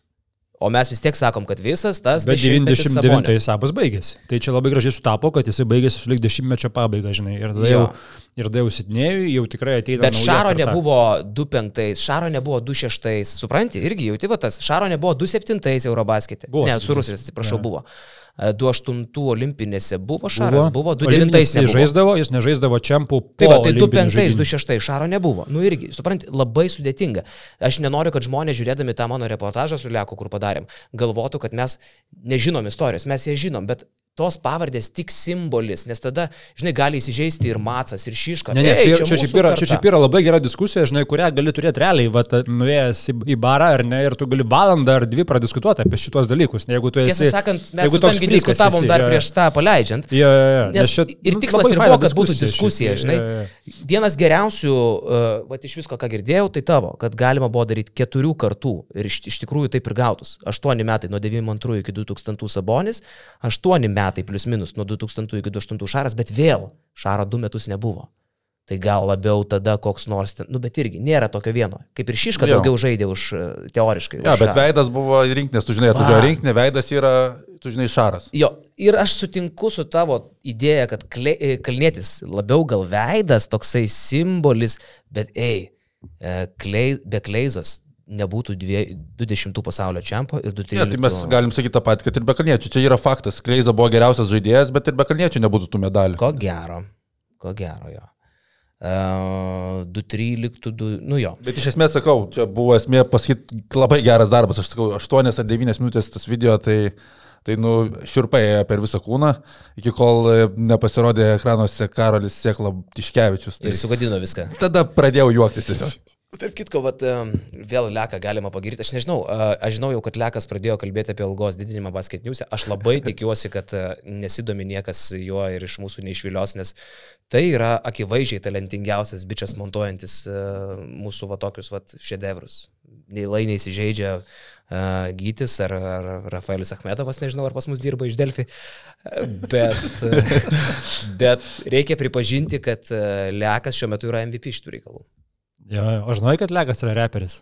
O mes vis tiek sakom, kad visas tas... Bet dešimtmetis 99 Sabonio. sabas baigėsi. Tai čia labai gražiai sutapo, kad jisai baigėsi su lyg dešimtmečio pabaiga, žinai. Ir tada jau, Jo. Ir tada jau sitinėjui, jau tikrai ateina. Bet Šaro karta. nebuvo 2-5, Šaro nebuvo 2-6, supranti, irgi jauti va tas, Šaro nebuvo 2-7 Eurobaskete. Buvo Ne, su 7-ais. Rusais, atsiprašau, Ne. buvo. 2-8 olimpinėse buvo Šaras, buvo, 2-9 Olimpinis nebuvo. Žaisdavo, jis nežaisdavo čempų. Tai po va, tai olimpinių 2-5, žaidynių. 2-6 Šaro nebuvo. Nu irgi, supranti, labai sudėtinga. Aš nenoriu, kad žmonės žiūrėdami tą mano reportažą su Leku, kur padarėm, galvotų, kad mes nežinom istorijos, mes ją žinom, bet tos pavardės tik simbolis, nes tada, žinai, gali įsižeisti ir Macas, ir Šiška. Ne, ne, Ei, čia, čia, šiaip yra, čia šiaip yra labai gera diskusija, žinai, kurią gali turėti realiai, va, nuėjęs į, į barą ar ne, ir tu gali valandą ar dvi pradiskutuoti apie šitos dalykus. Jeigu tu esi, Tiesą sakant, mes su tamgi diskutavom esi, dar jo, prieš tą paleidžiant. Jo, jo, jo. Nes čia, ir nu, tikslas ir buvo, kad būtų diskusija šiaip, žinai. jo, jo, jo. Vienas geriausių, uh, va iš visko, ką girdėjau, tai tavo, kad galima buvo daryti keturių kartų ir iš, iš tikrųjų taip ir gautus. Aštuoni metai nuo 92 iki 2000 Sabonis, aštuoni metai plus minus nuo 2000 iki 2008 Šaras, bet vėl Šaro du metus nebuvo. Tai gal labiau tada koks nors ten, nu bet irgi nėra tokio vieno. Kaip ir Šiška Jo. daugiau žaidė už e, teoriškai. Ja, už bet Šarą. veidas buvo rinktinės, tu žinai, atvažiuoja rinktinė, veidas yra, tu žinai, šaras. Jo, ir aš sutinku su tavo idėja, kad kle, e, kalnėtis labiau gal veidas, toksai simbolis, bet ei, e, klei, be kleizos nebūtų dvie- 20 pasaulio čempio ir 2-3. Ne, tai mes galim sakyti tą patį, kad ir be kalniečių. Čia yra faktas. Kleiza buvo geriausias žaidėjas, bet ir be kalniečių nebūtų tų medalių. Ko gero, ko gero jo. Uh, 2-13, 2, nu jo. Bet iš esmės sakau, čia buvo esmė pasakyti labai geras darbas. Aš sakau, 8 ar 9 minutės tas video, tai, tai nu, šiurpai ėjo per visą kūną, iki kol e, nepasirodė ekranuose Karolis Sėkla Tiškevičius. Tai Ir sugadino viską. tada pradėjau juoktis tiesiog. Tarp kitko, vat, vėl Leką galima pagirti. Aš nežinau, aš žinau jau, kad Lekas pradėjo kalbėti apie algos didinimą basketiniuose. Aš labai tikiuosi, kad nesidomi niekas juo ir iš mūsų neišvilios, nes tai yra akivaizdžiai talentingiausias bičias montuojantis mūsų va tokius va šedevrus. Nei lai neįsižeidžia a, Gytis ar, ar Rafaelis Achmetovas, nežinau, ar pas mus dirba iš Delfi, bet, bet reikia pripažinti, kad Lekas šiuo metu yra MVP šitų reikalų. Jo, o žinai, kad Lekas yra reperis.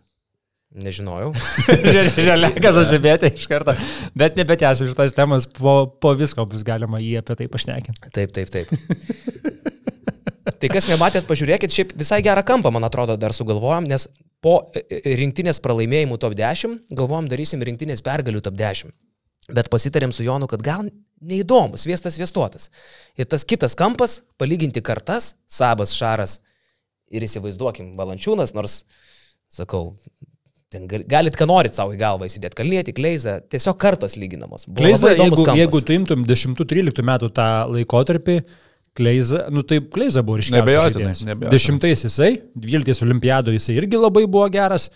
Nežinojau. Žalekas atsibėtė iš karto. Bet nebetęsim šitos temos, po, po visko bus galima jį apie tai pašnekinti. Taip, taip, taip. tai kas nematėt, pažiūrėkit, šiaip visai gerą kampą, man atrodo, dar sugalvojom, nes po e, e, rinktinės pralaimėjimų top 10 galvojom darysim rinktinės pergalių top 10. Bet pasitarėm su Jonu, kad gal neįdomus, viestas viestuotas. Ir tas kitas kampas, palyginti kartas, Sabas, Šaras ir įsivaizduokim, Valančiūnas, nors, sakau, ten gal- galit, ką norit savo į galvą įsidėti, kalnėti, kleizą, tiesiog kartos lyginamos. Įdomus jeigu, kampas. jeigu tu imtum 10-13 metų tą laikotarpį, Kleiza, nu taip, Kleiza buvo ryškiausias. Neabejotinai. Dešimtais jisai, dvyliktais olimpiado jisai irgi labai buvo geras,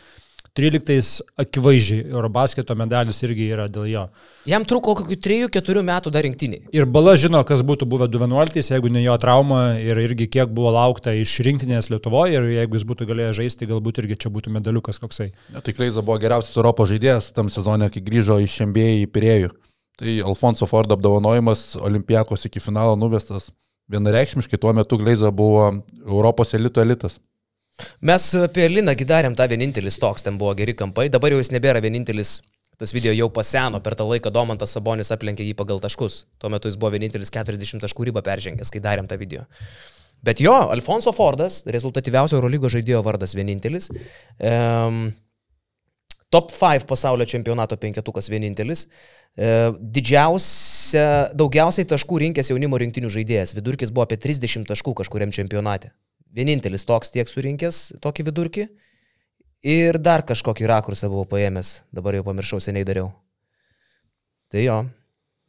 tryliktais akivaizdžiai Eurobasketo medalis irgi yra dėl jo. Jam truko kokių 3-4 metų dar rinktiniai. Ir Bala žino, kas būtų buvę 11, jeigu ne jo trauma ir irgi kiek buvo laukta iš rinktinės Lietuvoje ir jeigu jis būtų galėjęs žaisti, galbūt irgi čia būtų medaliukas koksai. Ja, tai Kleiza buvo geriausias Europos žaidėjas tam sezone, kai grįžo iš MBA į Pirėjų. Tai Alfonso Ford apdovanojimas Olimpijakos iki finalo nuvestas. Vienareikšmiškai tuo metu Kleiza buvo Europos elito elitas. Mes apie Linągi darėm tą vienintelis toks, ten buvo geri kampai, dabar jau jis nebėra vienintelis, tas video jau paseno, per tą laiką Domantas Sabonis aplenkė jį pagal taškus. Tuo metu jis buvo vienintelis 40 taškų ribą peržengęs, kai darėm tą video. Bet jo, Alfonso Fordas, rezultatyviausio Eurolygos žaidėjo vardas vienintelis. Um, top 5 pasaulio čempionato penketukas vienintelis. E, didžiausia, daugiausiai taškų rinkęs jaunimo rinktinių žaidėjas. Vidurkis buvo apie 30 taškų kažkuriam čempionate. Vienintelis toks tiek surinkęs tokį vidurkį. Ir dar kažkokį rakursą buvau paėmęs, dabar jau pamiršau, seniai dariau. Tai jo.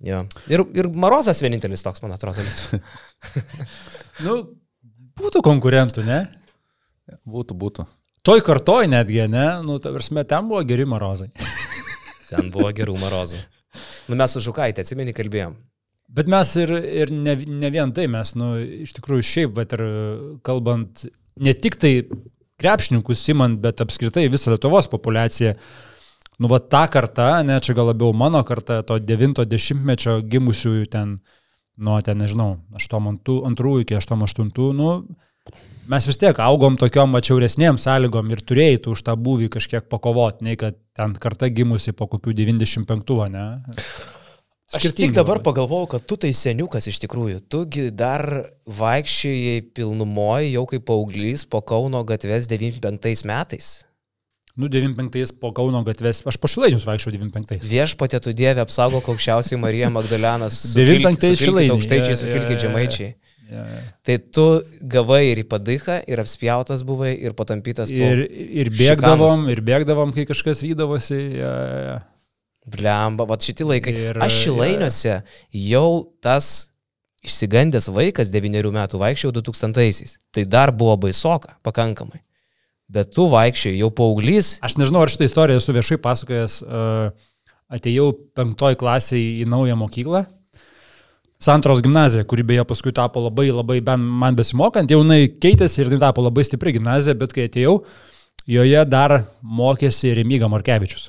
jo. Ir, ir Marozas vienintelis toks, man atrodo, lietu. Nu, būtų konkurentų, ne? Būtų, būtų. Toj kartoj netgi, ne? Nu, ta prasme, ten buvo geri marozai. Ten buvo gerų Marozų. Nu, mes su Žukaitė, atsimeni, kalbėjom. Bet mes ir, ir ne, ne vien tai, mes, nu, iš tikrųjų šiaip, bet ir kalbant, ne tik tai krepšininkus simant, bet apskritai visą Lietuvos populaciją, Nu, va ta karta, ne, čia gal labiau mano karta, to 90-mečio gimusiųjų ten, nuo ten, nežinau, 82 iki 88, nu, mes vis tiek augom tokiom atšiauresnėm sąlygom ir turėjai tu už tą būvį kažkiek pakovoti, nei kad ten karta gimusi po kokių 95, ne? Aš tik dabar pagalvojau, kad tu tai seniukas iš tikrųjų. Tugi dar vaikščiai pilnumoje jau kaip paauglys po Kauno gatves 95 metais. Nu, 95 po Kauno gatves, aš po šilainius vaikščiau 95. Viešpatė tu Dieve apsaugo aukščiausiai Marija Magdalenas. 95 šilainiai. Aukštaičiai, ja. žemaičiai. Ja, ja. Tai tu gavai ir į padychą, ir apspjautas buvai, ir patampytas. Ir, ir bėgdavom, ir bėgdavom, kai kažkas vydavosi. Ja, ja, ja. Blemba, va šitie laikai. Ir- Aš šilainiuose jau tas išsigandęs vaikas 9 metų vaikščiau 2000-aisiais. Tai dar buvo baisoka pakankamai. Bet tu vaikščiai jau paauglys. Aš nežinau, ar šitą istoriją esu viešai pasakojęs. Uh, atėjau penktoj klasiai į naują mokyklą. Santros gimnazija, kuri beje paskui tapo labai, labai, man besimokant, jau jinai keitėsi ir jinai tapo labai stipri gimnazija, bet kai atėjau, joje dar mokėsi Remyga Morkevičius.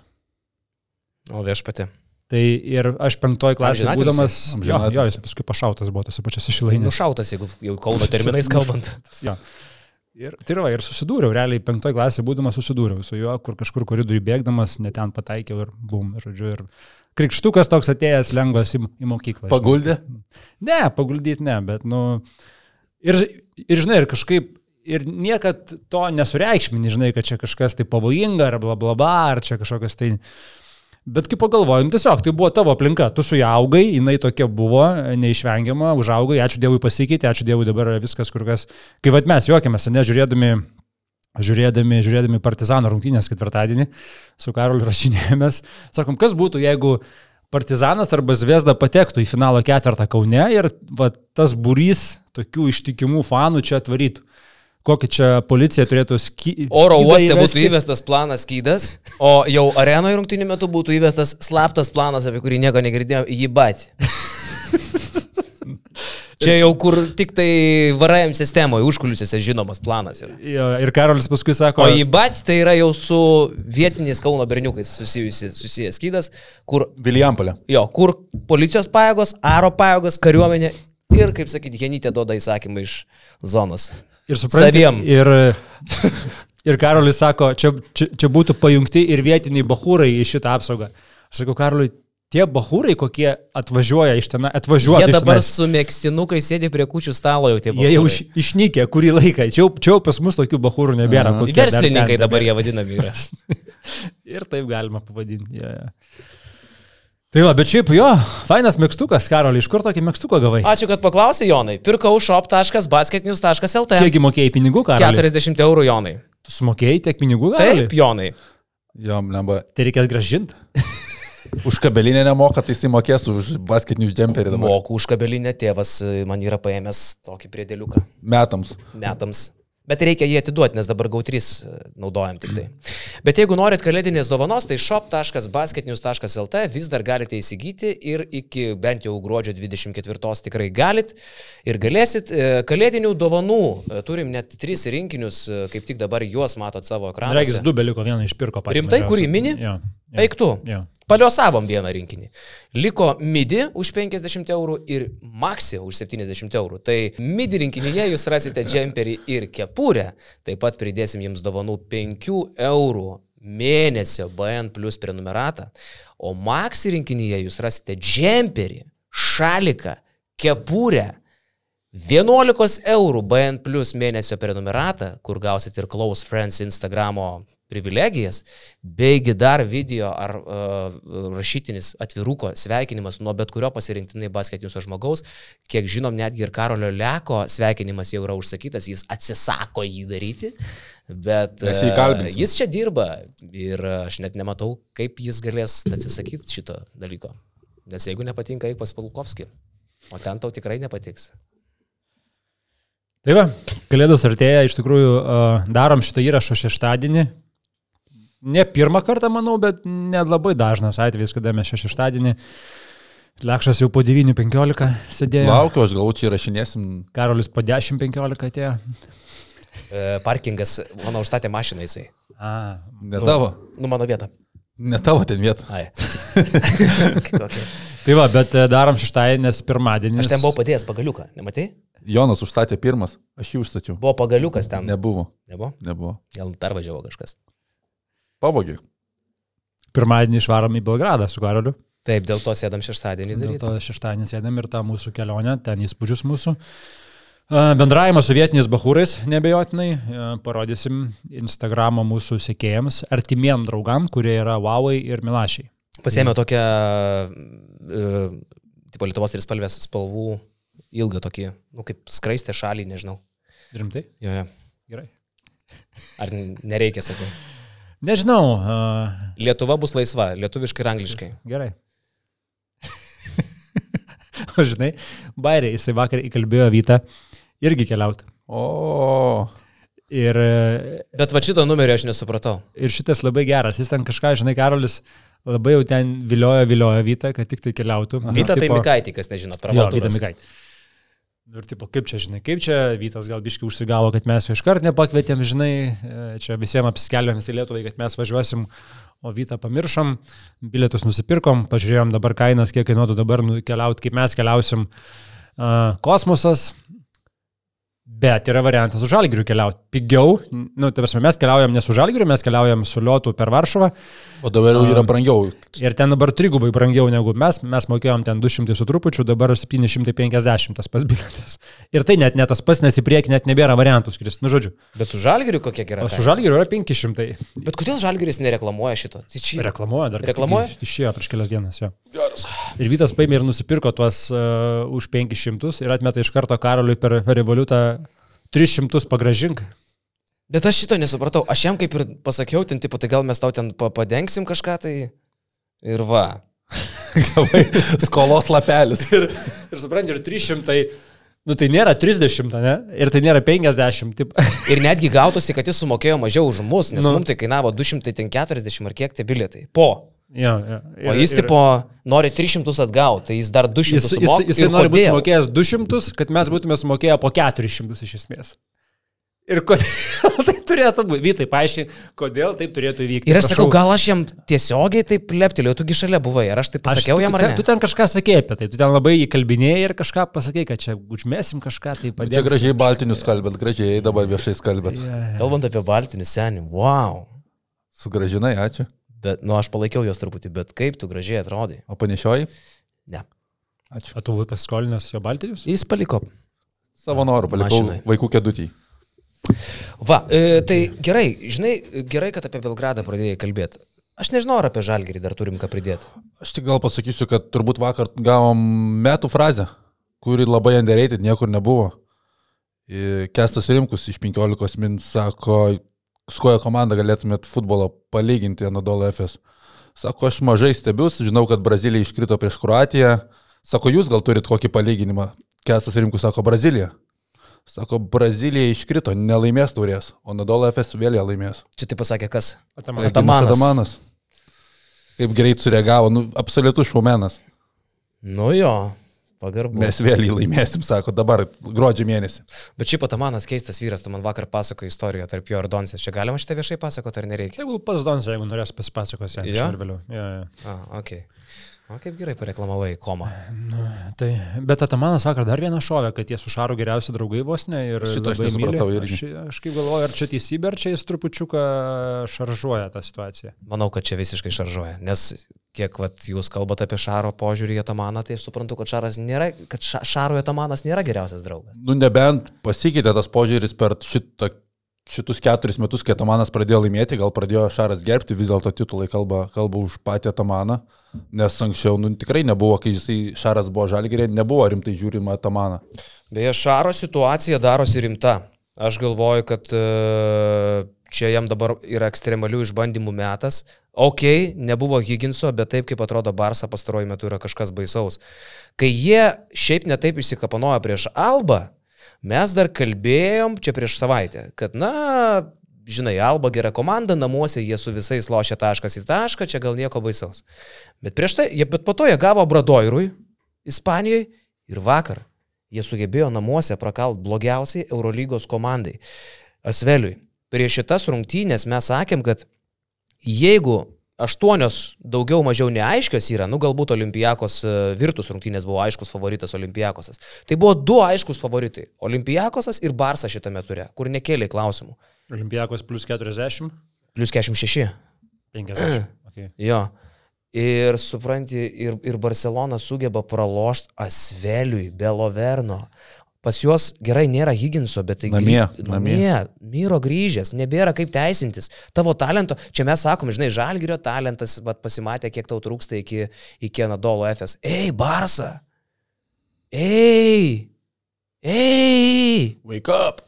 O viešpatė. Tai ir aš penktoj klasėje būdamas, jo, jo, jis paskui pašautas buvo tose pačiose šilainėse. Nušautas, jeigu jau Kauno terminais kalbant. Jo. Ir, tai va, ir susidūriau, realiai penktoj klasėje būdamas susidūriau su juo, kur kažkur koridoriui bėgdamas, net ten pataikiau ir bum, ir, žodžiu, ir krikštukas toks atėjęs lengvas į, į mokyklą. Paguldė? Ne, paguldyti ne, bet, nu, ir, ir žinai, ir kažkaip, ir niekad to nesureikšmini, žinai, kad čia kažkas tai pavojinga, ar bla bla bla, ar čia kažkokas tai... Bet kaip pagalvoju, nu, tiesiog tai buvo tavo aplinka, tu su ją augai, jinai tokia buvo, neišvengiama, užaugai, ačiū Dievui pasikeitė, ačiū Dievui dabar viskas kur kas. Kai vad mes juokiamės, ne, žiūrėdami, žiūrėdami, Partizano rungtynės ketvirtadienį, su Karoliu rašinėjomės, sakom, kas būtų, jeigu Partizanas arba Zviesda patektų į finalo ketvirtą Kaune ir va, tas būrys tokių ištikimų fanų čia atvarytų. Kokį čia policija turėtų sky... Oro uoste būtų įvestas planas skydas, o jau arenoje rungtinių metų būtų įvestas slaptas planas, apie kurį nieko negirdėjau, jį bat. Čia jau kur tik tai VRM sistemoje, užkulisiuose žinomas planas yra. Jo, ir Karolis paskui sako, O į bat tai yra jau su vietiniais Kauno berniukais susijusi, susijęs skydas, kur, Vilijampolė. jo, kur policijos pajėgos, aro pajėgos, kariuomenė ir, kaip sakyti, Henytė duoda įsakymą iš zonos. Ir suprantate, saviem. ir, ir Karolis sako, čia, čia, čia būtų pajungti ir vietiniai bahūrai į šitą apsaugą. Aš sakau, Karoliui, tie bahūrai, kokie atvažiuoja iš ten, atvažiuoja. Jie dabar su mėgstinukai sėdi prie kučių stalo jau tie Jie jau iš, išnykė kurį laiką. Čia jau, čia jau pas mus tokių bahūrų nebėra. Kokie dar Verslininkai ten dabar tebėra. jie vadinami yra. Ir taip galima pavadinti. Ja, ja. Tai va, bet šiaip jo, fainas mėgstukas, Karoli, iš kur tokį mėgstuką gavai? Ačiū, kad paklausai, Jonai. Pirkau shop.basketnews.lt. Kiekgi mokėjai pinigų, Karoli? 40 eurų, Jonai. Tu sumokėjai tiek pinigų, Karoli? Taip, Jonai. Jom, lemba. Tai reikės gražinti. Už kabelinę nemoka, tai jis įmokės už basketinių džemperį dabar. Moku už kabelinę, tėvas e, man yra paėmęs tokį priedėliuką Metams. metams. Bet reikia jį atiduoti, nes dabar GAU3 naudojam tik tai. Bet jeigu norit kalėdinės dovanos, tai shop.basketnews.lt vis dar galite įsigyti ir iki bent jau gruodžio 24 tikrai galit ir galėsit. E, Kalėdinių dovanų e, turim net tris rinkinius, e, kaip tik dabar juos matot savo Regis, ekranuose. du beliko, vieną išpirko patys. Rimtai, kurį mini? Jo. Jo, Eik tu. Jo. Paliosavom vieną rinkinį. Liko midi už 50 eurų ir maxi už 70 eurų. Tai midi rinkinyje jūs rasite džemperį ir kepurę. Taip pat pridėsim jums dovanų 5 eurų mėnesio BN plus prenumeratą. O maxi rinkinyje jūs rasite džemperį, šaliką, kepurę. 11 eurų BN plus mėnesio prenumeratą, kur gausit ir Close Friends Instagramo privilegijas, beigi dar video ar uh, rašytinis atviruko sveikinimas nuo bet kurio pasirinktinai basketiniusio žmogaus. Kiek žinom, netgi ir Karolio Leko sveikinimas jau yra užsakytas, jis atsisako jį daryti, bet e, įkalbinsim. jis čia dirba ir e, aš net nematau, kaip jis galės atsisakyti šito dalyko. Nes jeigu nepatinka, eik pas Palkovskį, o ten tau tikrai nepatiks. Tai va, kalėdos artėja, iš tikrųjų, uh, darom šitą įrašą šeštadienį. Ne pirmą kartą, manau, bet net labai dažnas atvejis, kada mes šią šeštadienį. Lekšas jau po 9.15 sėdėjo. Laukiu, aš galvoju, čia įrašinėsim. Karolis po 10.15 atėjo. E, Parkingas, mano užstatė mašiną jisai. A, Ne tavo. Nu, mano vieta. Ne tavo ten vieta. Ai. Kokia. Tai va, bet e, darom šeštąjį, nes pirmadienis. Aš ten buvau padėjęs pagaliuką, nematai? Jonas užstatė pirmas, aš jį užstačiau. Buvo pagaliukas ten. Nebuvo, Nebuvo? nebuvo. Gal pervažiavo kažkas. Pavogė. Pirmadienį išvarom į Belgradą su Karoliu. Taip, dėl to sėdam šeštadienį Dėl daryti. to šeštadienį sėdėm ir tą mūsų kelionę, ten įspūdžius mūsų. Bendravimą su vietiniais bahūrais, nebejotinai, parodysim Instagramo mūsų sekėjams, artimiem draugam, kurie yra Huawei ir Milašiai. Pasėmė tokią, e, tipo Lietuvos trispalvės spalvų, ilgą tokį, nu kaip skraistę šalį, nežinau. Rimtai? Jo, jo. Gerai. Ar nereikia, sakau. Nežinau. Uh, Lietuva bus laisva, lietuviškai ir angliškai. gerai. o žinai, Bairė, jisai vakar įkalbėjo Vytą irgi keliauti. O, Ir, e, Bet va šito numerio aš nesupratau. ir šitas labai geras. Jis ten kažką, žinai, Karolis labai jau ten viliojo, viliojo Vytą, kad tik tai keliautų. Vyta tai Mikaitį, kas nežino, Jo, pravaldo. Vyta Mikai. Nu Ir tipo, kaip čia, žinai, kaip čia Vytas gal biškai užsigavo, kad mes jo iškart nepakvietėm, žinai, e, čia visiems apsiskelbėm į Lietuvai, kad mes važiuosim, o Vytą pamiršom, bilietus nusipirkom, pažiūrėjom dabar kainas, kiek kainuotų dabar keliauti, kaip mes keliausim uh, kosmosas. Bet yra variantas su žalgiriu keliauti. Pigiau, nu, tai prasme, mes keliaujam ne su žalgiriu, mes keliaujam su liotu per Varšuvą. o dabar jau yra brangiau. Ir ten dabar trigubai brangiau negu mes, mes mokėjom ten 200 su trupučiu, dabar 750 tas pas biletas. Ir tai net ne tas pas, nes į priekį net nebėra variantų skris, nu žodžiu. Bet su žalgiriu kokia yra? O su žalgiriu yra 500. Bet kodėl žalgiris nereklamuoja šito? Tai čia... Reklamuoja dar. Reklamuoja? Išėjo prieš kelias dienas, jo. Ir Vytas paėmė ir nusipirko tuos uh, už 500 ir atmeta iš karto Karoliui per revoliutą 300 pagražink. Bet aš šito nesupratau. Aš jam kaip ir pasakiau, ten tipo, tai gal mes tau ten pa- padengsim kažką tai. Ir va. Gavai skolos lapelis. Ir, ir supranti, ir 300, nu tai nėra 30, ne? Ir tai nėra 50. Taip. Ir netgi gautųsi, kad jis sumokėjo mažiau už mus, nes nu. mums tai kainavo 240 ar kiek tie bilietai. Po. Jo, jo. O jis, tipo, nori 300 atgauti, tai jis dar 200 Jis, jis, sumoka. jisai nori būti sumokėjęs 200, kad mes būtume sumokėję po 400 iš esmės. Ir kodėl tai turėtų būti? Vytai, paaiškink, kodėl taip turėtų įvykti. Ir aš Prašau. sakau, gal aš jam tiesiogiai taip leptelėjau, tugi šalia buvai, ir aš taip Aš- pasakiau tu, jam, tu, ar ten- tu ne? ten kažką sakėjai apie tai, tu ten labai įkalbinėjai ir kažką pasakėjai, kad čia užmėsim kažką, tai padėsim. Čia gražiai baltinius kalbėt, gražiai dabar viešai kalbėt. Kalbant apie baltinį senį, wow. Sugražinai, ačiū. Bet, nu, aš palaikiau jos truputį, bet kaip tu gražiai atrodai. O panešioji? Ne. Ačiū. O tu pasiskolinęs jo baltinius? Jis paliko. Savo norų palikau Mašinai. vaikų kedutį. Va, e, tai gerai, žinai, gerai, kad apie Belgradą pradėjai kalbėti. Aš nežinau, ar apie Žalgirį dar turim ką pridėti. Aš tik gal pasakysiu, kad turbūt vakar gavom metų frazę, kuri labai underrated, niekur nebuvo. I- Kestas Rimkus iš 15 min sako, su koja komanda galėtumėt futbolo palyginti Anadolo FS. Sako, aš mažai stebius, žinau, kad Brazilija iškrito prieš Kroatiją. Sako, jūs gal turit kokį palyginimą. Kestas Rimkus sako, Brazilija. Sako, Brazilija iškrito, nelaimės turės, o Anadolo FS vėl ją laimės. Čia tai pasakė kas? Ataman. Atamanas. Atamanas. Atamanas. Kaip greit sureagavo, nu, absoliutus šaumenas. Nu jo, pagarbu. Mes vėl jį laimėsim, sako, dabar gruodžio mėnesį. Bet šiaip Atamanas keistas vyras, tu man vakar pasakoji istoriją tarp jo ir Donsės. Čia galima šitą viešai pasakoti ar nereikia? Tegul pas Dons, jeigu norės pasipasakos, Jo? yeah? vėliau. Ja, ja. A, ok. O kaip gerai pareklamavai komą. Tai, bet Atamanas vakar dar vieną šovę, kad jie su Šaru geriausi draugai vos ne ir Šito aš labai nesupratau irgi. Aš, aš kaip galvoju, ar čia teisybė, ar čia jis trupučiuką šaržuoja tą situaciją. Manau, kad čia visiškai šaržuoja, nes kiek vat, jūs kalbate apie Šaro požiūrį į Atamaną, tai aš suprantu, kad, šaras nėra, kad ša, Šarui Atamanas nėra geriausias draugas. Nu, nebent pasikeitė tas požiūris per šitą, šitus keturis metus, kai Tamanas pradėjo laimėti, gal pradėjo Šaras gerbti, vis dėlto titulai kalba, kalba už patį Tamaną, nes anksčiau nu, tikrai nebuvo, kai jisai Šaras buvo žalgerė, nebuvo rimtai žiūrima Tamaną. Beje, Šaro situacija darosi rimta. Aš galvoju, kad e, čia jam dabar yra ekstremalių išbandymų metas. Ok, nebuvo Higginso, bet taip kaip atrodo Barsa pastaruoju metu yra kažkas baisaus. Kai jie šiaip netaip išsikapanojo prieš Alba, mes dar kalbėjom čia prieš savaitę, kad na, žinai, Alba gera komanda, namuose jie su visais lošia taškas į tašką, čia gal nieko baisaus. Bet prieš tai, jie, bet po to jie gavo Bradoirui, Ispanijoje ir vakar jie sugebėjo namuose prakalt blogiausiai Eurolygos komandai. Asveliui, prieš šitas rungtynės mes sakėm, kad jeigu aštuonios daugiau mažiau neaiškios yra, nu galbūt Olimpijakos e, Virtus rungtynės buvo aiškus favoritas Olimpijakosas. Tai buvo du aiškus favoritai - Olimpijakosas ir Barsa šitame ture, kur nekėlė klausimų. Olimpijakos plus 40, Plius 46. 50. Okay. Jo. Ir supranti, ir, ir Barcelona sugeba pralošti Asveliui, Beloverno. Pas juos gerai nėra Higginso, bet tai Namie, grį- namie. namie. Myro grįžęs, nebėra kaip teisintis. Tavo talento, čia mes sakom, žinai, Žalgirio talentas, bet pasimatė, kiek tau trūksta iki, iki Anadolo FS. Ei, Barsa! Ei! Ei! Wake up!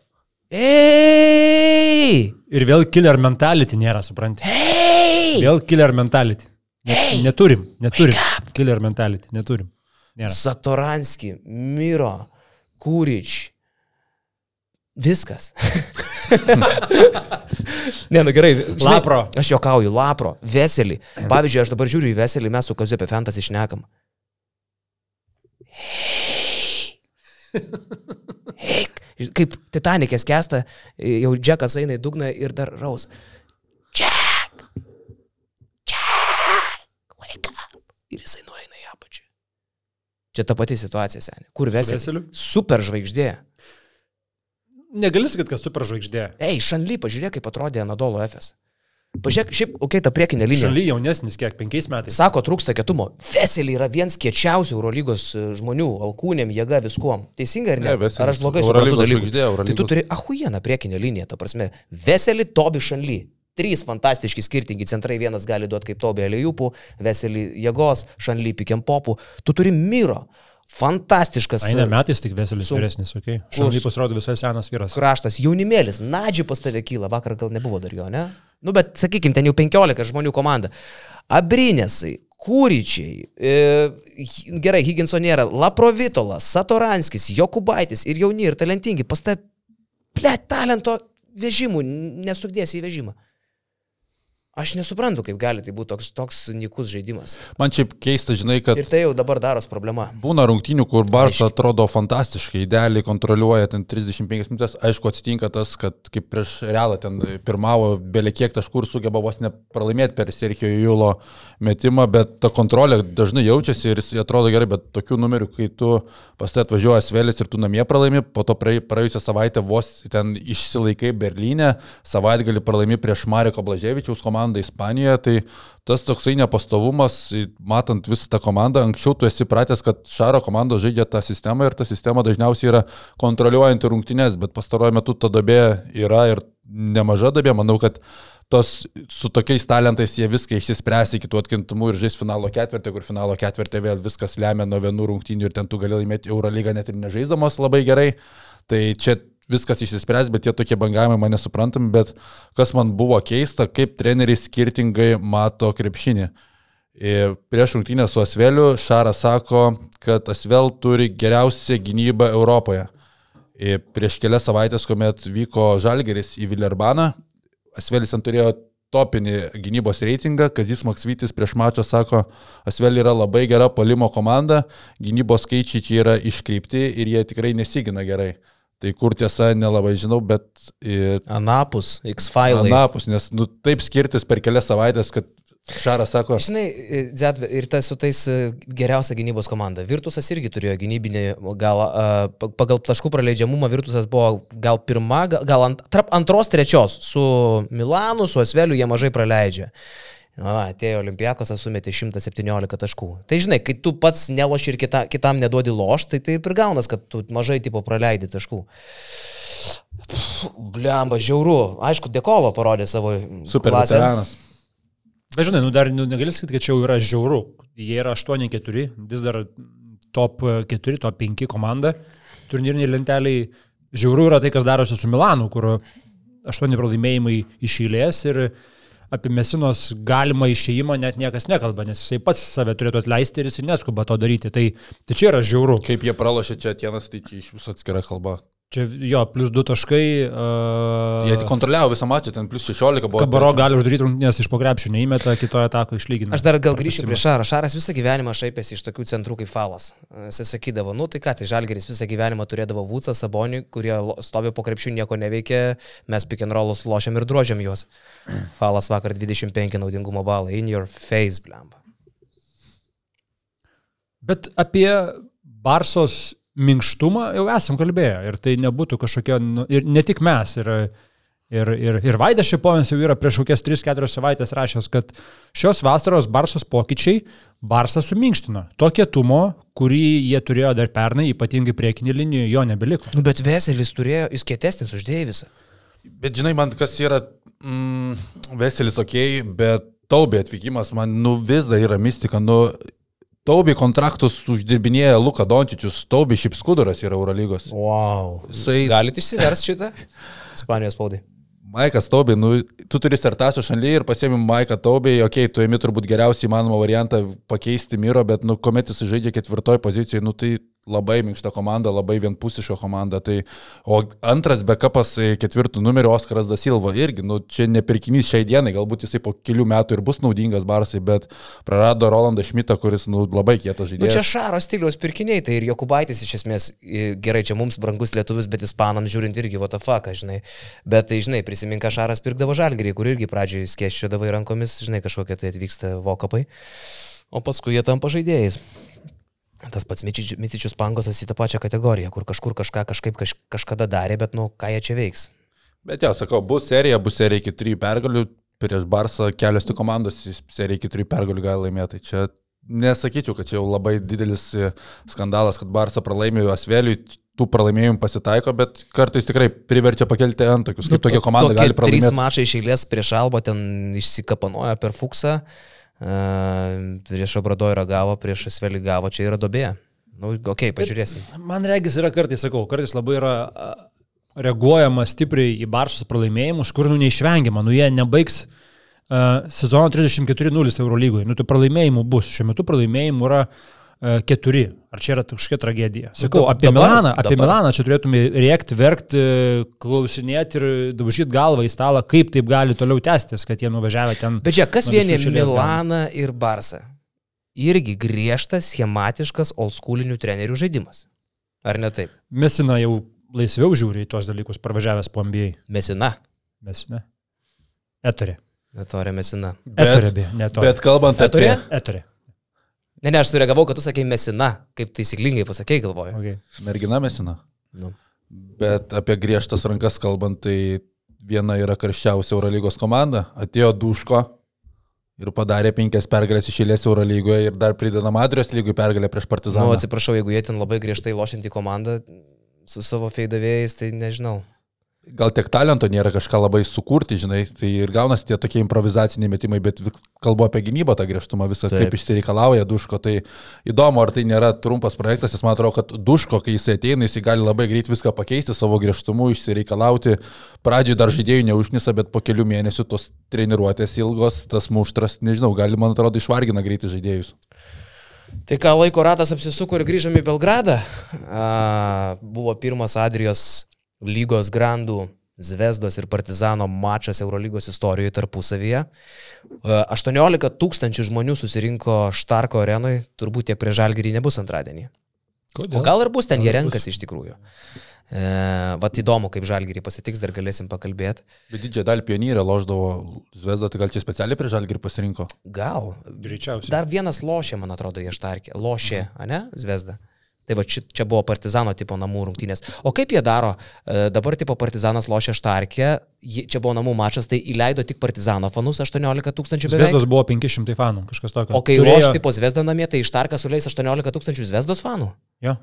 Ei! Ir vėl killer mentality nėra, supranti. Ei! Vėl killer mentality. Net, neturim, neturim. Killer mentality, neturim. Nėra. Satoranski, Miro, Kūrič. Viskas. ne, nu gerai. žinai, Lapro. Aš juokauju, Lapro, Veselį. Pavyzdžiui, aš dabar žiūriu į Veselį, mes su Kaziu apie Fantas išnekam. Hei. Kaip Titanikės kesta, jau Džekas eina į dugną ir dar raus. Jack! Jack! Wake up! Ir jisai apačią. Čia ta pati situacija, seniai. Kur Veseliu? Veseliu? Super žvaigždė. Negali sakyti, kad super žvaigždė. Ei, Šanly, pažiūrėk, kaip atrodė Anadolo FS. Pažiūrėk, šiaip, okei, okay, ta priekinė linija. Šaly jaunesnis, kiek penkiais metais. Sako, trūksta kietumo. Veselį yra vienas kiečiausių Eurolygos e, žmonių, alkūnėm, jėga viskuom. Teisingai ar ne? Ne, Veselis ar aš blogai suprantu Eurolygos. Tai tu turi ahujieną priekinę liniją, ta prasme. Veselį, Tobi Šanly. Trys fantastiški skirtingi centrai, vienas gali duoti kaip Tobi Aliejupų, Veselį jėgos, Šanly pikiam popų. Tu turi Miro. Fantastiškas. Ai, ne metais tik Veselis Su- vyresnis, okei. Okay. Šaly pasirodo visai senas vyras. kraštas, jaunimėlis, Nadži pas tave kyla, vakar gal nebuvo dar jo, ne? Nu, bet sakykime, ten jau 15 žmonių komanda. Abrinėsai, Kūryčiai, e, gerai, Higginso nėra, Laprovitolas, Satoranskis, Jokubaitis ir jauni ir talentingi, pas tave, ble, talento vežimų, nesukdėsi į vežimą. Aš nesuprantu, kaip gali tai būti toks, toks nikus žaidimas. Man šiaip keista, žinai, kad Ir tai jau dabar daros problema. Būna rungtynių, kur Barça atrodo fantastiškai, idealiai kontroliuoja ten 35 minutės. Aišku, atsitinka tas, kad kaip prieš Realą ten pirmavo beliekiek taškų ir sugeba vos nepralaimėti per Sergio Julo metimą, bet ta kontrolė dažnai jaučiasi ir jis atrodo gerai, bet tokių numerių, kai tu pas tai atvažiuoja Svelis ir tu namie pralaimi, po to praėj- praėjusią savaitę vos ten išsilaikai Berlyne, savaitgalį pralaimi prieš Mariko Blaževičiaus komandą Ispanijoje, tai tas toksai nepastovumas, matant visą tą komandą, anksčiau tu esi pratęs, kad Šaro komandos žaidžia tą sistemą ir ta sistema dažniausiai yra kontroliuojanti rungtynės, bet pastaruoju metu ta dobė yra ir nemaža dobė, manau, kad tos su tokiais talentais jie viską išsispręs iki tų atkintamų ir žais finalo ketvirtį, kur finalo ketvirtį vėl viskas lemia nuo vienų rungtynių ir ten tu gali laimėti Eurolygą net ir nežaisdamas labai gerai. Tai čia viskas išsispręs, bet tie tokie bangavimai mane suprantam, bet kas man buvo keista, kaip treneriai skirtingai mato krepšinį. Ir Prieš rungtynę su Asveliu Šaras sako, kad Asvel turi geriausią gynybą Europoje. Ir Prieš kelias savaitės, kuomet vyko Žalgeris į Villerbaną, Asvelis ant turėjo topinį gynybos reitingą, Kazis Maksvytis prieš mačą sako, Asvel yra labai gera palimo komanda, gynybos skaičiai čia yra iškreipti ir jie tikrai nesigina gerai. Tai kur tiesa, nelabai žinau, bet e, Anapus, X-File. anapus, nes nu, taip skirtis per kelias savaitės, kad Šaras sako, Žinai, Zet, ir tas su tais e, geriausia gynybos komanda. Virtusas irgi turėjo gynybinį, gal pagal taškų praleidžiamumą Virtusas buvo gal pirma, gal, gal ant, tarp antros, trečios. Su Milanu, su Asveliu jie mažai praleidžia. Na, atėjo Olimpiakosas, sumetė 117 taškų. Tai žinai, kai tu pats neloši ir kita, kitam neduodi loš, tai taip ir gaunas, kad tu mažai tipo praleidi taškų. Blemba, žiauru. Aišku, Dekolo parodė savo super klasę. veteranas. Bet žinai, nu dar nu, negali sakyti, kad čia jau yra žiauru. Jie yra 8-4, vis dar top 4, top 5 komanda. Turnyriniai lenteliai žiauru yra tai, kas darosi su Milanu, kur 8 pralaimėjimai išėlės ir apie Mesinos galimą išėjimą net niekas nekalba, nes jisai pats save turėtų atleisti ir jis neskuba to daryti. Tai, tai čia yra žiauru. Kaip jie pralošė čia Atienas, tai čia iš viso atskira kalba. Čia jo, plus 2 taškai. Uh, Jie tik kontroliavo visą mačą, ten plus 16 buvo. Kabaro gali uždaryti rungtynės iš pogrepšio, neįmeta, kitoje atako išlygina. Aš dar gal grįšiu prie Šaro. Šaras visą gyvenimą šaipėsi iš tokių centrų kaip Falas. Jis sakydavo, nu tai ką, tai Žalgeris visą gyvenimą turėdavo Vūcą, Sabonį, kurie stovi po krepšių, nieko neveikia, mes pick and rollus lošiam ir drožiam juos. Falas vakar 25 naudingumo balai, in your face, blemba. Bet apie Barsos minkštumą jau esam kalbėję ir tai nebūtų kažkokia, nu, ir ne tik mes, ir, ir, ir, ir Vaidas Šiponis jau yra prieš kokias 3-4 savaitės rašęs, kad šios vasaros Barsos pokyčiai Barsą suminkštino. To kietumo, kurį jie turėjo dar pernai, ypatingai priekinį liniją, jo nebeliko. Nu, bet Veselis turėjo, jis kietesnis už Deivisą. Bet žinai, man kas yra mm, Veselis ok, bet Taubė atvykimas man nu vis dar yra mistika. Nu, Taubė kontraktus uždirbinėja Luka Dončičius, Taubė šiaip skuduras yra Eurolygos. Wow. Jisai, Galite išsiversti šitą? Ispanijos spaudai. Maikas Taubė, nu, tu turi sertašą šaly ir pasiemi Maiką Taubė, okei, okay, tu ėmi turbūt geriausiai įmanomą variantą pakeisti Miro, bet, nu, kuomet jis žaidžia ketvirtoje pozicijoje, nu, tai labai minkšta komanda, labai vienpusiška komanda. Tai, o antras backupas e, ketvirtų numerių Oskaras Dasilva irgi, nu, čia nepirkinys šiai dienai, galbūt jisai po kelių metų ir bus naudingas Barsai, bet prarado Rolandą Šmitą, kuris, nu, labai kietas Nu, žaidėjas. čia Šaro stiliaus pirkiniai, tai ir Jokubaitis iš esmės, gerai, čia mums brangus lietuvis, bet ispanams žiūrint irgi vatafaką, žinai. Bet tai, žinai, prisimink, ką Šaras pirkdavo žalgerį, kur irgi pradžioje skėščiodavo rankomis, žinai, kažkokie tai atvyksta vokapai, o paskui jie tampa žaidėjais. Tas pats Mitičius Pangosas į tą pačią kategoriją, kur kažkur kažką kažkaip kaž, kažkada darė, bet, nu, ką jie čia veiks. Bet jau, sakau, bus serija, bus serija iki trijų pergalių, prieš Barsą kelios tik komandos serija iki trijų pergalių gali laimėti. Tai čia nesakyčiau, kad čia jau labai didelis e, skandalas, kad Barsą pralaimėjo Asveliui, tų pralaimėjimų pasitaiko, bet kartais tikrai priverčia pakelti antokius, kaip tokia komanda gali Trys pralaimėti. mačai iš eilės prieš Alba ten išsikapanojo per Fuksą, prieš Obradoirą gavo, prieš Asvelį gavo, čia yra dobė. Nu, okei, okay, pažiūrėsim. Man regis yra kartais, sakau, kartais labai yra reaguojama stipriai į Barsos pralaimėjimus, kur nu neišvengiama, nu jie nebaigs uh, sezono 34-0 Eurolygoje, nu tų pralaimėjimų bus, šiuo metu pralaimėjimų yra uh, keturi, ar čia yra kažkokia tragedija. Sakau, dab- apie dabar- Milaną, apie dabar. Milaną čia turėtume rėkti, verkti, klausinėti ir daužyti galvą į stalą, kaip taip gali toliau tęstis, kad jie nuvažiavę ten. Bet čia, kas vienė Milaną ir Barsą? Irgi griežtas, schematiškas, oldschoolinių trenerių žaidimas. Ar ne taip? Mesina jau laisviau žiūri į tuos dalykus, parvažiavęs po NBA. Mesina. Mesina. Etorė. Netorė Mesina. Etorė, Bet, etorė. bet kalbant apie... Etorė? Etorė. Ne, ne, aš sureagavau, kad tu sakei Mesina, kaip taisyklingai pasakei, galvoju. Okay. Mergina mesina. Nu. Bet apie griežtas rankas kalbant, tai viena yra karščiausia Eurolygos komanda. Atėjo Duško ir padarė penkias pergalės iš eilės Eurolygoje ir dar prideda Madrijos lygui pergalę prieš Nu, Partizaną. atsiprašau, jeigu jie ten labai griežtai lošinti komandą su savo feidavėjais, tai nežinau. Gal tiek talento nėra kažką labai sukurti, žinai, tai ir gaunasi tie tokie improvizaciniai metimai, bet kalbu apie gynybą tą griežtumą visą, Taip. kaip išsireikalauja Duško. Tai įdomu, ar tai nėra trumpas projektas, nes man atrodo, kad Duško, kai jis ateina, jis gali labai greit viską pakeisti savo griežtumu, išsireikalauti. Pradžioj dar žaidėjų neužnisa, bet po kelių mėnesių tos treniruotės ilgos, tas muštras, nežinau, gali, man atrodo, išvargina greitai žaidėjus. Tai ką laiko ratas apsisuko ir grįžome į Belgradą. A, buvo pirmas Adrijos lygos grandų Zvezdos ir Partizano mačas Eurolygos istorijoje tarpusavyje. A, 18 tūkstančių žmonių susirinko Štarko arenoje, turbūt tiek prie Žalgirį nebus antradienį. Kodėl? O gal ir bus ten, Gal jie renkasi iš tikrųjų. E, vat įdomu, kaip Žalgirį pasitiks, dar galėsim pakalbėti. Bet didžiąją dalį pionyrę loždavo Zvezda, tai gal čia specialiai prie Žalgirį pasirinko. Gal. Greičiausiai. Dar vienas lošė, man atrodo, jie Štarkė. Lošė, ne? Zvezda. Tai va čia, buvo partizano tipo namų rungtynės. O kaip jie daro? E, Dabar tipo partizanas lošia Štarkė, čia buvo namų mačas, tai įleido tik partizano fanus 18 tūkstančių. Zvezdos buvo 500 fanų, kažkas tokio. O kai Turėjo- loš tipo Zvezda namie, tai Štarkas suleis 18 tūkstančių Zvezdos fanų. Jo.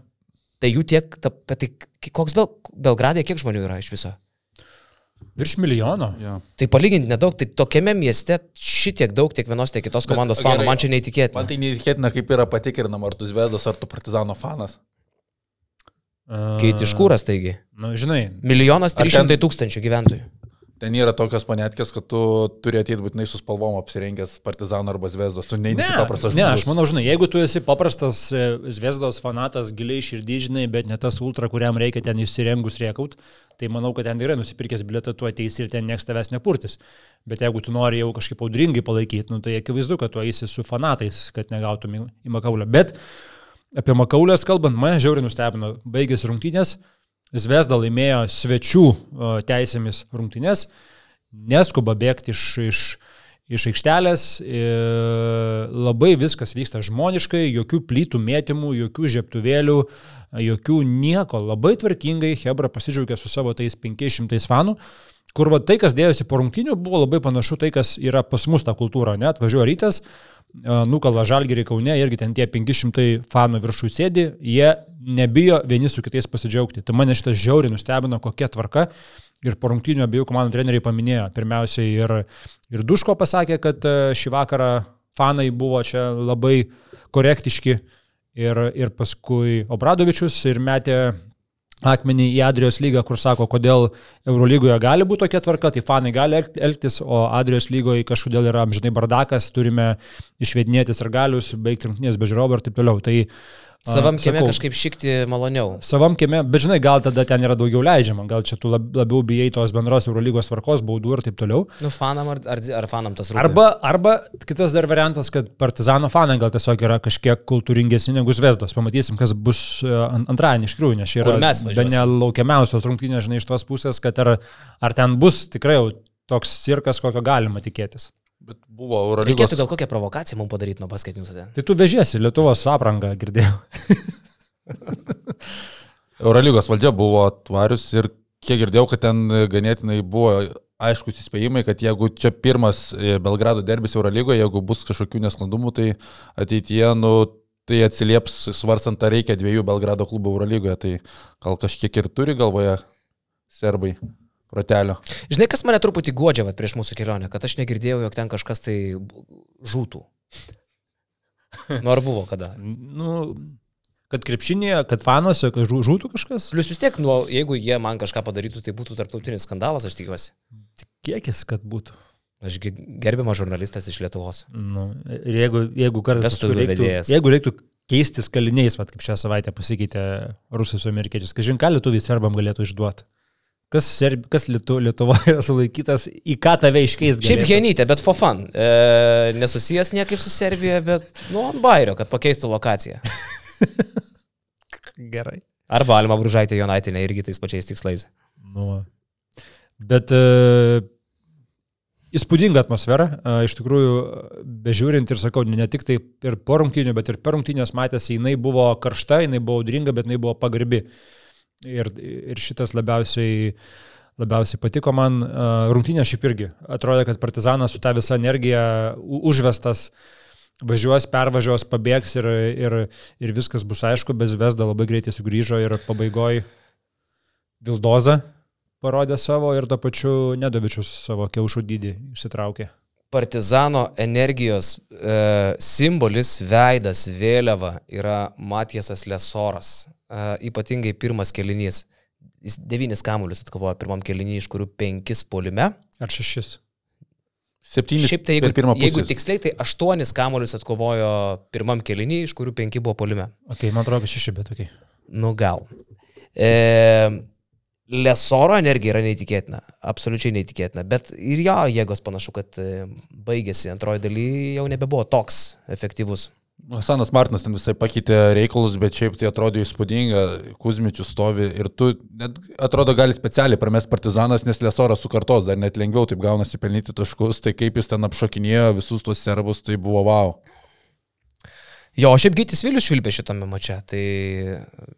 Tai jų tiek, ta, tai koks Bel, Belgradė, kiek žmonių yra iš viso? Virš milijono. Ja. Tai palyginti nedaug, tai tokiame mieste šitiek daug tiek vienos, tiek kitos Bet, komandos gerai, fanų, man čia neįtikėtina. Man tai neįtikėtina, kaip yra patikrinama, ar tu Zvezdos, ar tu Partizano fanas. Uh, Keiti iš kūras, taigi. Na, nu, žinai, Milijonas trys šimtai tūkstančių gyventojų. Ten yra tokios panetkės, kad tu turi ateiti būtinai su spalvom apsirengęs partizanų arba zvezdos, tu neini Ne, paprastas ne, žmogus. aš manau, žinai, jeigu tu esi paprastas e, Zviesdos fanatas, giliai širdį, žinai, bet ne tas ultra, kuriam reikia ten įsirengus riekaut, tai manau, kad ten tikrai nusipirkęs biletą, tu ateisi ir ten niekas tavęs nepurtis. Bet jeigu tu nori jau kažkaip audringai palaikyti, nu, tai akivaizdu, kad tu eisi su fanatais, kad negautum į Makaulę. Bet apie Makaulės kalbant, mane žiauriai nustebino, baigėsi rungtynės, Zviesda laimėjo svečių teisėmis rungtynės, neskuba bėgti iš, iš, iš aikštelės, labai viskas vyksta žmoniškai, jokių plytų mėtymų, jokių žieptuvėlių, jokių nieko, labai tvarkingai, Hebra pasidžiaugė su savo tais 500 fanų. Kur va tai, kas dėjosi po rungtynių, buvo labai panašu tai, kas yra pas mus ta kultūra, net važiuoja rytas, e, nukala žalgerį Kaune, irgi ten tie 500 fanų viršų sėdi, jie nebijo vieni su kitais pasidžiaugti. Tai mane šitas žiauriai nustebino, kokia tvarka. Ir po rungtynių abiejų komandų treneriai paminėjo. Pirmiausiai ir, ir Duško pasakė, kad e, šį vakarą fanai buvo čia labai korektiški. Ir, ir paskui Obradovičius ir metė akmenį į Adrijos lygą, kur sako, kodėl Eurolygoje gali būti tokia tvarka, tai fanai gali elg- elgtis, o Adrijos lygoje kažkodėl yra amžinai bardakas, turime išvedinėtis ir galius, baigti rungtynės be žiūrovų ir taip toliau. Tai, Savam kieme sakau, kažkaip šikti maloniau. Savam kieme, bet žinai, gal tada ten yra daugiau leidžiama, gal čia tu lab- labiau bijai tos bendros Eurolygos tvarkos, baudų ir taip toliau. Nu, fanam ar, ar, ar fanam tas rūpi? Arba, arba kitas dar variantas, kad partizano fanai gal tiesiog yra kažkiek kultūringesni negu Zvezdos. Pamatysim, kas bus e, ant- antradienį iš tikrųjų, nes čia yra be nelaukiamiausios rungtynės, žinai, iš tos pusės, kad ar, ar ten bus tikrai jau toks cirkas, kokio galima tikėtis. Bet buvo Eurolygos. Reikėtų gal kokią provokaciją mums padaryti nuo paskaitinių. Tai tu vežiesi Lietuvos aprangą, girdėjau. Eurolygos valdžia buvo tvarius ir kiek girdėjau, kad ten ganėtinai buvo aiškus įspėjimai, kad jeigu čia pirmas e, Belgrado derbis Eurolygoje, jeigu bus kažkokių nesklandumų, tai ateityje, nu, tai atsilieps svarstant, ar reikia dviejų Belgrado klubų Eurolygoje, tai gal kažkiek ir turi galvoje serbai protelio. Žinai, kas mane truputį godžia vat, prieš mūsų kelionę, kad aš negirdėjau, jog ten kažkas tai žūtų. Nu, ar buvo kada? Nu, kad krepšinėje, kad fanuose, kad žū- žūtų kažkas. Plius vis tiek, nu, jeigu jie man kažką padarytų, tai būtų tarptautinis skandalas, aš tikiuosi. Kiekis, kad būtų. Aš gi gerbiamas žurnalistas iš Lietuvos. Nu, ir jeigu, jeigu kartais reiktų, jeigu reiktų keistis kaliniais, vat, kaip šią savaitę pasikeitė rusai su amerikiečiais, kažin ką lietuviai serbam galėtų išduoti. Kas, serb, kas Lietu, Lietuvoje yra sulaikytas, į ką tave iškeisti? Šiaip genytė, bet for fun. E, nesusijęs niekaip su Serbija, bet, nu, ant bairio, kad pakeistų lokaciją. Gerai. Arba Alma Bružaitė Jonaitinė irgi tais pačiais tikslais. Nu, bet e, įspūdinga atmosfera, e, iš tikrųjų, bežiūrint ir sakau, ne tik tai ir po rungtynių, bet ir per rungtynės matėsi, jinai buvo karšta, jinai buvo audringa, bet jinai buvo pagarbi. Ir, ir šitas labiausiai, labiausiai patiko man. Rungtynės šiaip irgi. Atrodė, kad partizanas su ta visa energija užvestas važiuos, pervažiuos, pabėgs ir, ir, ir viskas bus aišku, bet Vesda labai greitai sugrįžo ir pabaigoje Vildoza parodė savo ir to pačiu Nedovičius savo kiaušų dydį išsitraukė. Partizano energijos e, simbolis, veidas, vėliava yra Matijasas Lesoras. E, ypatingai pirmas kelinys. Jis devynis kamuolius atkovojo pirmam kelinį, iš kurių penkis polime. Ar šešis? Septynis. Šiaip tai jeigu, jeigu tiksliai, tai aštuonis kamuolius atkovojo pirmam kelinį, iš kurių penki buvo polime. Ok, man atrodo, šeši, bet ok. Nu gal. E, Lesoro energija yra neįtikėtina, absoliučiai neįtikėtina, bet ir jo jėgos panašu, kad e, baigėsi antroji daly jau nebebuvo toks efektyvus. Hasanas Martinas ten visai pakeitė reikalus, bet šiaip tai atrodė įspūdinga, Kuzmičius stovi ir tu net atrodo gali specialiai pramest partizanas, nes Lesoras sukartos, dar net lengviau taip gaunasi pelnyti taškus, tai kaip jis ten apšokinėjo visus tuos serbus, tai buvo wow. Jo, šiaip Gytis Vilius švilpė šitame mače, tai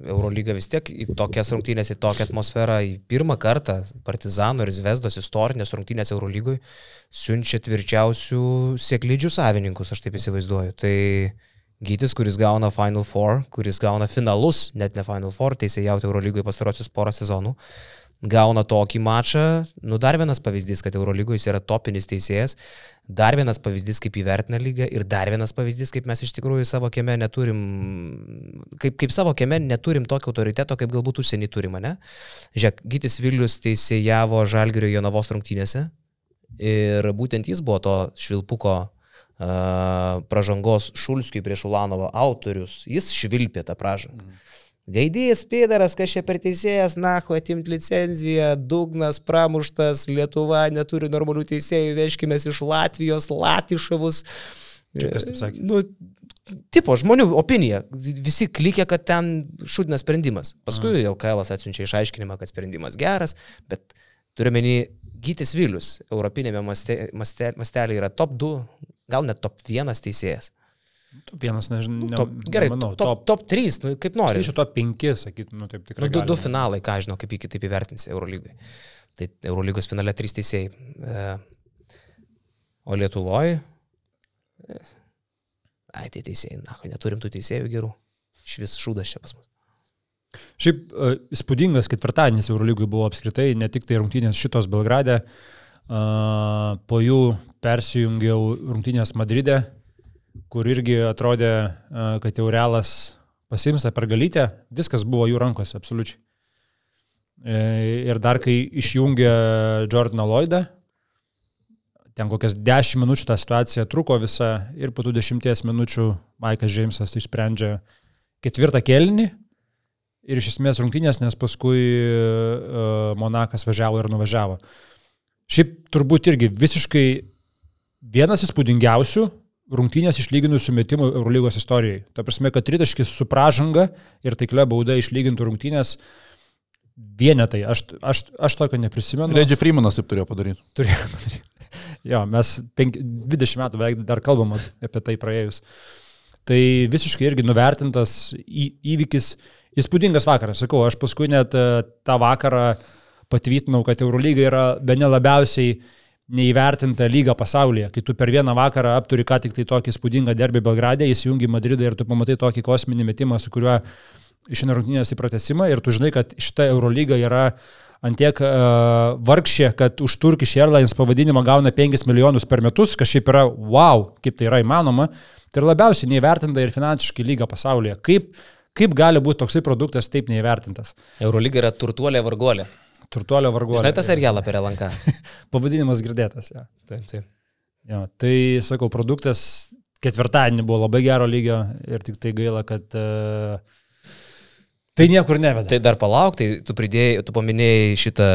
Eurolyga vis tiek į tokias rungtynės, į tokią atmosferą, į pirmą kartą Partizano ir Zvezdos istorinės rungtynės Eurolygui siunčia tvirčiausių sėklydžių savininkus, aš taip įsivaizduoju. Tai Gytis, kuris gauna Final Four, kuris gauna finalus, net ne Final Four, teisėjauti Eurolygoje pastarosius porą sezonų. Gauna tokį mačą, nu dar vienas pavyzdys, kad Eurolygoje jis yra topinis teisėjas, dar vienas pavyzdys, kaip įvertina lygą ir dar vienas pavyzdys, kaip mes iš tikrųjų savo kieme neturim, kaip, kaip savo kieme neturim tokio autoriteto, kaip galbūt užsienį turime, ne? Žiūrėk, Gytis Vilius teisėjavo Žalgirio Jonavos rungtynėse ir būtent jis buvo to švilpuko uh, pražangos Šulskiui prieš Ulanovą autorius, jis švilpė tą pražangą. Mm. Gaidys, Pidaras, kas čia per teisėjas, nahu, atimti licenciją, dugnas, pramuštas, Lietuva neturi normalių teisėjų, veškime iš Latvijos, Latišavus. Čia kas taip sakė? Nu, tipo, žmonių opinija. Visi klikė, kad ten šūdinas sprendimas. Paskui Aha. LKL atsiunčia išaiškinimą, kad sprendimas geras, bet turiuomenį Gytis Vilius, europinėme mastelėje maste, maste yra top 2, gal net top 1 teisėjas. Top vienas, nežinau. Ne, top, gerai, nemanau, top, top, top 3, nu, kaip nori. Iš to 5, sakytum, nu, taip tikrai. Nu, du, du finalai, ką žinau, kaip jį kitaip įvertinsi Eurolygai. Tai Eurolygos finale 3 teisėjai. E, o Lietuvoje. E, ai, tai teisėjai, na, neturim tų teisėjų gerų. Iš vis šūdas čia pas mus. Šiaip uh, įspūdingas ketvirtadienis Eurolygui buvo apskritai, ne tik tai rungtynės šitos Belgrade, uh, po jų persijungiau rungtynės Madride, kur irgi atrodė, kad jau realas pasiims tą pergalytę, viskas buvo jų rankose, absoliučiai. E, ir dar kai išjungė Jordaną Lloydą, ten kokias 10 minučių ta situacija truko visa ir po tų 10 minučių Maikas Džeimsas išsprendžia ketvirtą kelnį ir iš esmės rungtynės, nes paskui uh, Monakas važiavo ir nuvažiavo. Šiaip turbūt irgi visiškai vienas įspūdingiausių rungtynės išlyginusių metimų Eurolygos istorijai. Ta prasme, kad tritaškis su pražanga ir taiklia bauda išlygintų rungtynės vienetai. Aš, aš, aš tokio neprisimenu. Redži Freemanas taip turėjo padaryti. Turėjo padaryti. jo, mes penk, 20 metų beveik dar kalbam apie tai praėjus. Tai visiškai irgi nuvertintas į, įvykis, įspūdingas vakaras. Sakau, aš paskui net e, tą vakarą patvirtinau, kad Eurolyga yra be ne labiausiai neįvertinta lyga pasaulyje, kai tu per vieną vakarą apturi ką tik tai tokį spūdingą derbį Belgradė, įsijungi Madridą ir tu pamatai tokį kosminį metimą, su kuriuo išeina rungtynės į pratesimą ir tu žinai, kad šita Eurolyga yra antiek uh, vargšė, kad už Turkish Airlines pavadinimą gauna 5 milijonus per metus, kas šiaip yra wow, kaip tai yra įmanoma, tai yra labiausiai neįvertinta ir finansiškai lyga pasaulyje. Kaip, kaip gali būti toksai produktas taip neįvertintas? Eurolyga yra turtuolė varguolė. Turtuolio varguolė. Žinai tą serialą apie Relanką? Pavadinimas girdėtas, ja. Taip, taip. Jo, tai, sakau, produktas ketvirtadienį buvo labai gero lygio ir tik tai gaila, kad uh, tai niekur neveda. Tai dar palauk, tai tu, pridėjai, tu paminėjai šitą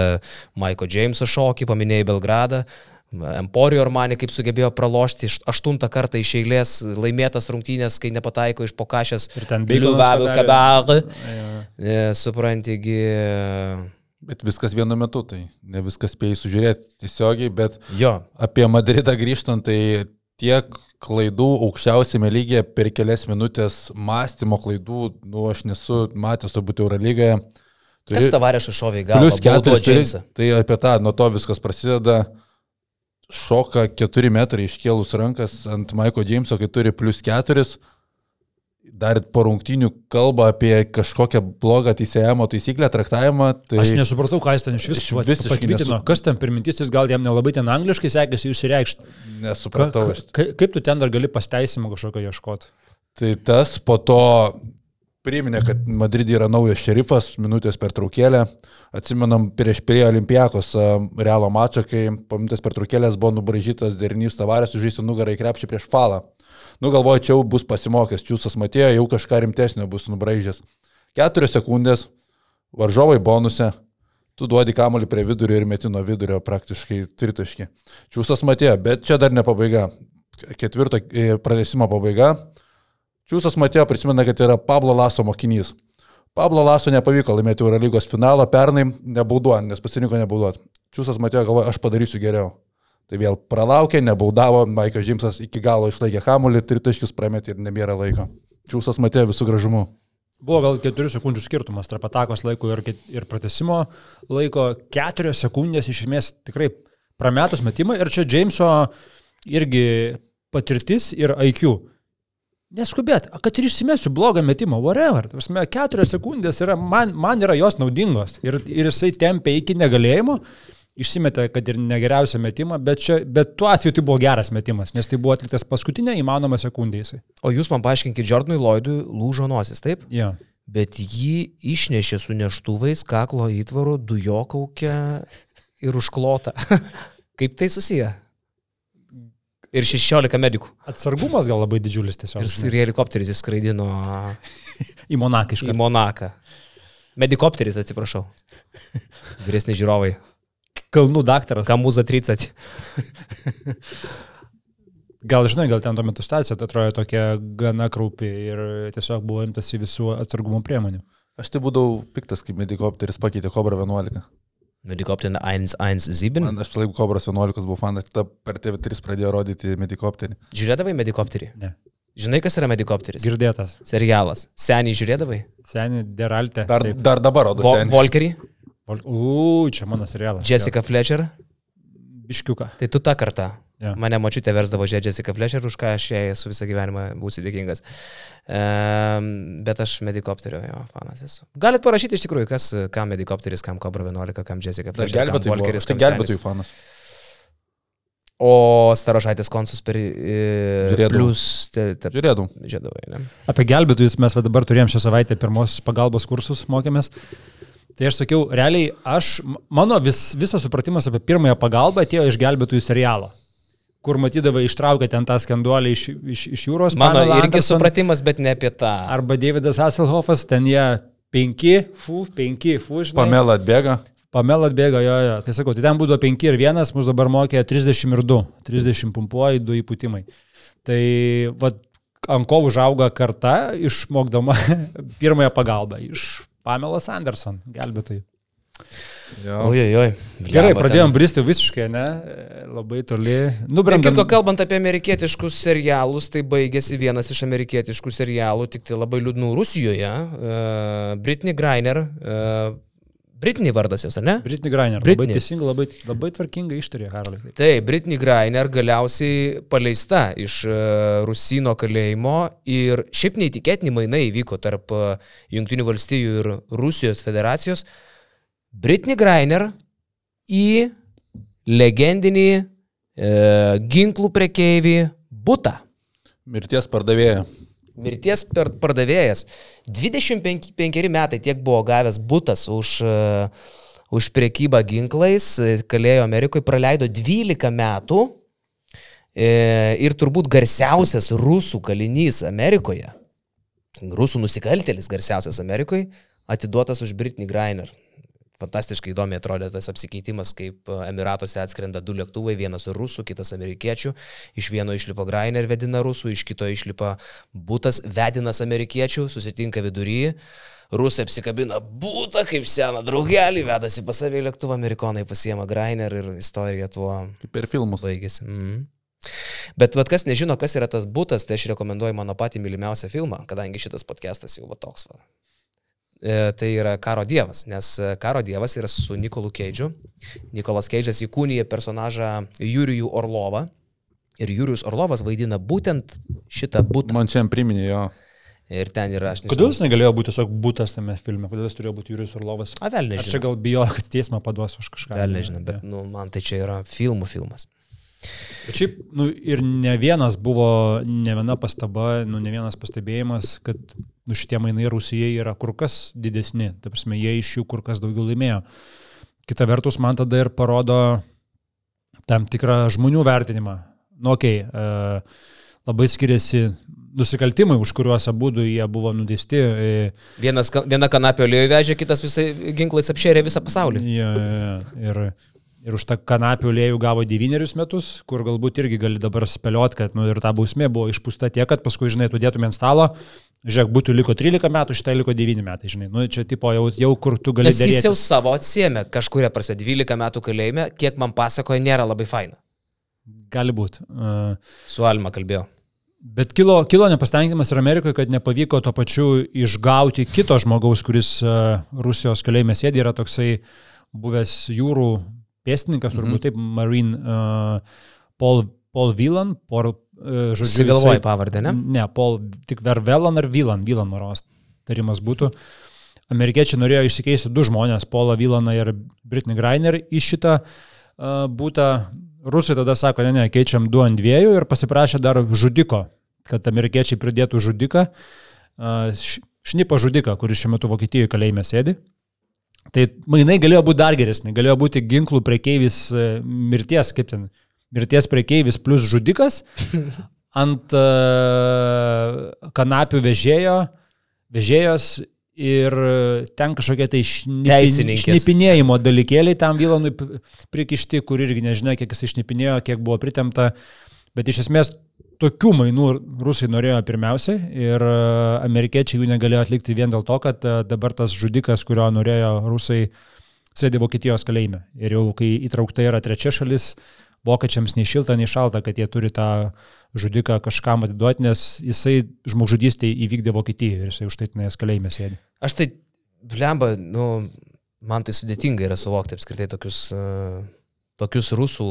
Maiko Jameso šokį, paminėjai Belgradą. Emporio Armani kaip sugebėjo pralošti aštuntą kartą iš eilės laimėtas rungtynės, kai nepataiko iš pokašės. Ir ten Biliuvavų kabelą. Suprantigi. Bet viskas vienu metu, tai ne viskas spėjai sužiūrėti tiesiogiai, bet jo. apie Madridą grįžtant, tai tiek klaidų aukščiausiame lygyje per kelias minutės mąstymo klaidų, nu aš nesu matęs turbūt Eurolygoje. Turi, Kas tavarėšą šovė gal? Plius keturis, tai apie tą, nuo to viskas prasideda. Šoka 4 metrai iškėlus rankas ant Maiko Džeimso, kai turi plus 4 dar po rungtynių kalba apie kažkokią blogą teisėjimo taisyklę, traktavimą. Tai aš nesupratau, ką jis ten iš viso patvirtino. Nesu... Kas ten pirmintis, jis gal jam nelabai ten angliškai sekėsi išsireikšti. Nesupratau. Ka, ka, kaip tu ten dar gali pasteisimą kažkokio ieškoti? Tai tas po to priminė, kad Madridė yra naujas šerifas, minutės per traukėlę. Atsimenam, prieš prie Olimpijakos realo mačą, kai po minutės per traukėlės buvo nubražytas derinys tavarės, užžįsti nugarą į krepšį prieš falą. Nu, galvoju, čia jau bus pasimokęs, Čiūsas Matėjo, jau kažką rimtesnio bus nubraižęs. Keturios sekundės, varžovai bonuse, tu duodi kamuolį prie vidurio ir metino vidurio praktiškai tritaškį. Čiūsas Matėjo, bet čia dar ne pabaiga. Ketvirto e, pradėsimo pabaiga. Čiūsas Matėjo prisimena, kad yra Pablo Laso mokinys. Pablo Laso nepavyko laimėti Eurolygos finalą, pernai nebauduojant, nes pasirinko nebauduoti. Čiūsas Matėjo galvoja, aš padarysiu geriau. Tai vėl pralaukė, nebaudavo, Maikas Džimsas iki galo išlaikė hamulį, tritaškius prametė ir nebėra laiko. Čiūsas matė visų gražumu. Buvo gal 4 sekundžių skirtumas tarp atakos laiko ir, ir pratesimo laiko. 4 sekundės iš esmės tikrai prametus metimą ir čia Džeimso irgi patirtis ir IQ. Neskubėt, kad ir išsimesiu blogą metimą, whatever. Prasme, keturios sekundės yra, man, man yra jos naudingos. Ir, ir jisai tempė iki negalėjimo, išsimetė, kad ir negeriausią metimą, bet, čia, bet tuo atveju tai buvo geras metimas, nes tai buvo atliktas paskutinė įmanoma sekundė jisai. O jūs man paaiškinkit, Jordanui Lloydui lūžo nosis, taip? Ja. Bet jį išnešė su neštuvais, kaklo įtvaru, dujokaukę ir užklota. Kaip tai susiję? Ir 16 medikų. Atsargumas gal labai didžiulis tiesiog. Ir, ir helikopteris įskraidino Į Monakišką. į Monaką. Medikopteris, atsiprašau. Vyresni žiūrovai. Kalnų daktaras. Kamuza 30. Gal žinai, gal ten tuo metu stacija atrodo tokia gana kraupi ir tiesiog buvo imtasi visų atsargumo priemonių. Aš tai būdavau piktas, kai medikopteris pakeitė Cobra 11. Medikopterin 117. Man aš laiku Cobras 11 buvau fanas, tada per TV3 pradėjo rodyti medikopterį. Žiūrėdavai medikopterį? Ne. Žinai, kas yra medikopteris? Girdėtas. Serialas. Seniai žiūrėdavai? Seniai Deralte. Dar, Taip. dar dabar rodo Vo. Volkerį? Vol- U, čia mano serialas. Jessica Fletcher? Biškiuką. Tai tu tą kartą. Jo. Mane mačiutė versdavo žiūrėti Jessica Fletcher, už ką aš jai esu visą gyvenimą būsiu dėkingas. Um, bet aš medikopterio jo fanas esu. Galit parašyti iš tikrųjų, kas, kam medikopteris, kam Cobra 11, kam Jessica Fletcher, kam gelbėtojų. buvo. Volkeris, tai kam gelbėtojų fanas. O Starošaitės konsus per... E, Žiūrėdavau. Plus... Te, te, Žiūrėdavau. žiūrėdavai, ne? Apie gelbėtojus mes va dabar turėjom šią savaitę pirmosios pagalbos kursus, mokėmės. Tai aš sakiau, realiai aš, mano vis, visas supratimas apie pirmąją pagalbą atėjo iš gelbėtojų serialo, kur matydavai ištraukę ten tą skanduolį iš, iš, iš jūros. Mano Pamela irgi Anderson supratimas, bet ne apie tą. Arba Davidas Hasselhoffas, ten jie penki, fu, penki, fu, žinai. Pamela atbėga. Pamela atbėga, jo, jo. Tai sakau, tai ten būdavo 5 ir 1, mūsų dabar mokė 30 ir 2. 30 pumpuoji, 2 įpūtimai. Tai va, ant ko užauga karta, išmokdama pirmąją pagalbą iš Pamelas Anderson, gelbėtojai. Oi, oi. Gerai, pradėjom ten- bristi visiškai, ne? Labai toli. Nubrendam. kitko, kalbant apie amerikietiškus serialus, tai baigėsi vienas iš amerikietiškų serialų, tik tai labai liūdnų Rusijoje. Uh, Britney Greiner. Uh, Britney vardas jos, ar ne? Britney Greiner. Britney. Labai teisingai, labai, labai tvarkingai ištarė, Harolai. Taip, Britney Greiner galiausiai paleista iš uh, Rusino kalėjimo ir šiaip neįtikėtini mainai įvyko tarp uh, Junktinių valstijų ir Rusijos federacijos. Britney Greiner į legendinį uh, ginklų prekeivį Butą. Mirties pardavėja. Mirties pardavėjas. 25 metai tiek buvo gavęs būtas už, uh, už priekybą ginklais, e, kalėjo Amerikoje, praleido 12 metų e, ir turbūt garsiausias rusų kalinys Amerikoje, rusų nusikaltėlis garsiausias Amerikoje, atiduotas už Britney Greiner. Fantastiškai įdomiai atrodė tas apsikeitimas, kaip e, Emiratuose atskrenda du lėktuvai, vienas rusų, kitas amerikiečių. Iš vieno išlipa Grainer vedina rusų, iš kito išlipa būtas vedinas amerikiečių, susitinka vidury. Rusai apsikabina būtą kaip seną draugelį, vedasi pas savį lėktuvą, amerikonai pasiema Grainer ir istorija tuo Kaip per filmus. baigėsi. Mm. Bet vad kas nežino, kas yra tas būtas, tai aš rekomenduoju mano patį mylimiausią filmą, kadangi šitas podcastas jau va toks. Va. E, tai yra Karo Dievas, nes e, Karo Dievas yra su Nikolu Keidžiu. Nikolas Keidžas įkūnija personažą Jurijų Orlovą. Ir Jurijus Orlovas vaidina būtent šitą būtą. Man čia priminė jo. Ir ten yra, aš nežinau. Kodėl jis negalėjo būti tiesiog būtas tame filme? Kodėl jis turėjo būti Jūrijus Urlovas? A, vėl Ar čia nežinau. gal bijo, kad teismą paduos už kažką? Vėl nežinau, bet nu, man tai čia yra filmų filmas. Bet šiaip, nu, ir ne vienas buvo, ne viena pastaba, nu, ne vienas pastebėjimas, kad nu, šitie mainai Rusijai yra kur kas didesni. Ta prasme, jie iš jų kur kas daugiau laimėjo. Kita vertus, man tada ir parodo tam tikrą žmonių vertinimą. Nu, okei, okay, labai skiriasi nusikaltimai, už kuriuos abu jie buvo nuteisti. E, Vienas, viena kanapė olėjų vežė, kitas visai ginklais apšėrė visą pasaulį. Ja, ja, ja. ir, ir už tą kanapių lėjų gavo devynerius metus, kur galbūt irgi gali dabar spėliot, kad nu, ir ta bausmė buvo išpūsta tiek, kad paskui, žinai, tu dėtum ant stalo, žiūrėk, būtų liko 13 metų, šitai liko 9 metai, žinai, nu, čia tipo jau, jau kur tu gali Nes jis jau savo atsiemė kažkuria prasme 12 metų kalėjime, kiek man pasakoja, nėra labai faina. Gali būti. Uh, Su Alma kalbėjau. Bet kilo, kilo nepastenkinimas ir Amerikoje, kad nepavyko to pačiu išgauti kito žmogaus, kuris uh, Rusijos kalėjime sėdi, yra toksai buvęs jūrų pėstininkas, turbūt taip, Marine uh, Paul, Paul Whelan, Paul, e, žodžiu. Jisai- pavardę, ne? Ne, Paul, tik Vervelan ar Vilan, Vilan Maros tarimas būtų. Amerikiečiai norėjo išsikeisti du žmonės, Paulą Vilaną ir Britney Greiner į šitą uh, būtą. Rusai tada sako, ne, ne, keičiam du ant dviejų ir pasiprašė dar žudiko, kad amerikiečiai pridėtų žudiką, uh, šnipą žudiką, kuris šiuo metu Vokietijoje kalėjime sėdi. Tai mainai galėjo būti dar geresni, galėjo būti ginklų priekeivis e, mirties, kaip ten, mirties priekeivis plus žudikas ant uh, kanapių vežėjo, vežėjos ir ten kažkokie tai šnipin, šnipinėjimo dalykėliai tam Vilanui p- prikišti, kur irgi nežinia, kiek jis išnipinėjo, kiek buvo pritemta, bet iš esmės tokių mainų rusai norėjo pirmiausiai ir e, amerikiečiai jų negalėjo atlikti vien dėl to, kad e, dabar tas žudikas, kurio norėjo rusai, sėdi Vokietijos kalėjime. Ir jau kai įtraukta yra trečia šalis, vokiečiams nei šilta, nei šalta, kad jie turi tą žudiką kažkam atiduoti, nes jisai žmogžudystę įvykdė Vokietijoje ir jisai už tai tenais kalėjime sėdi. Aš tai, blemba, nu, man tai sudėtinga yra suvokti apskritai tokius, uh, tokius rusų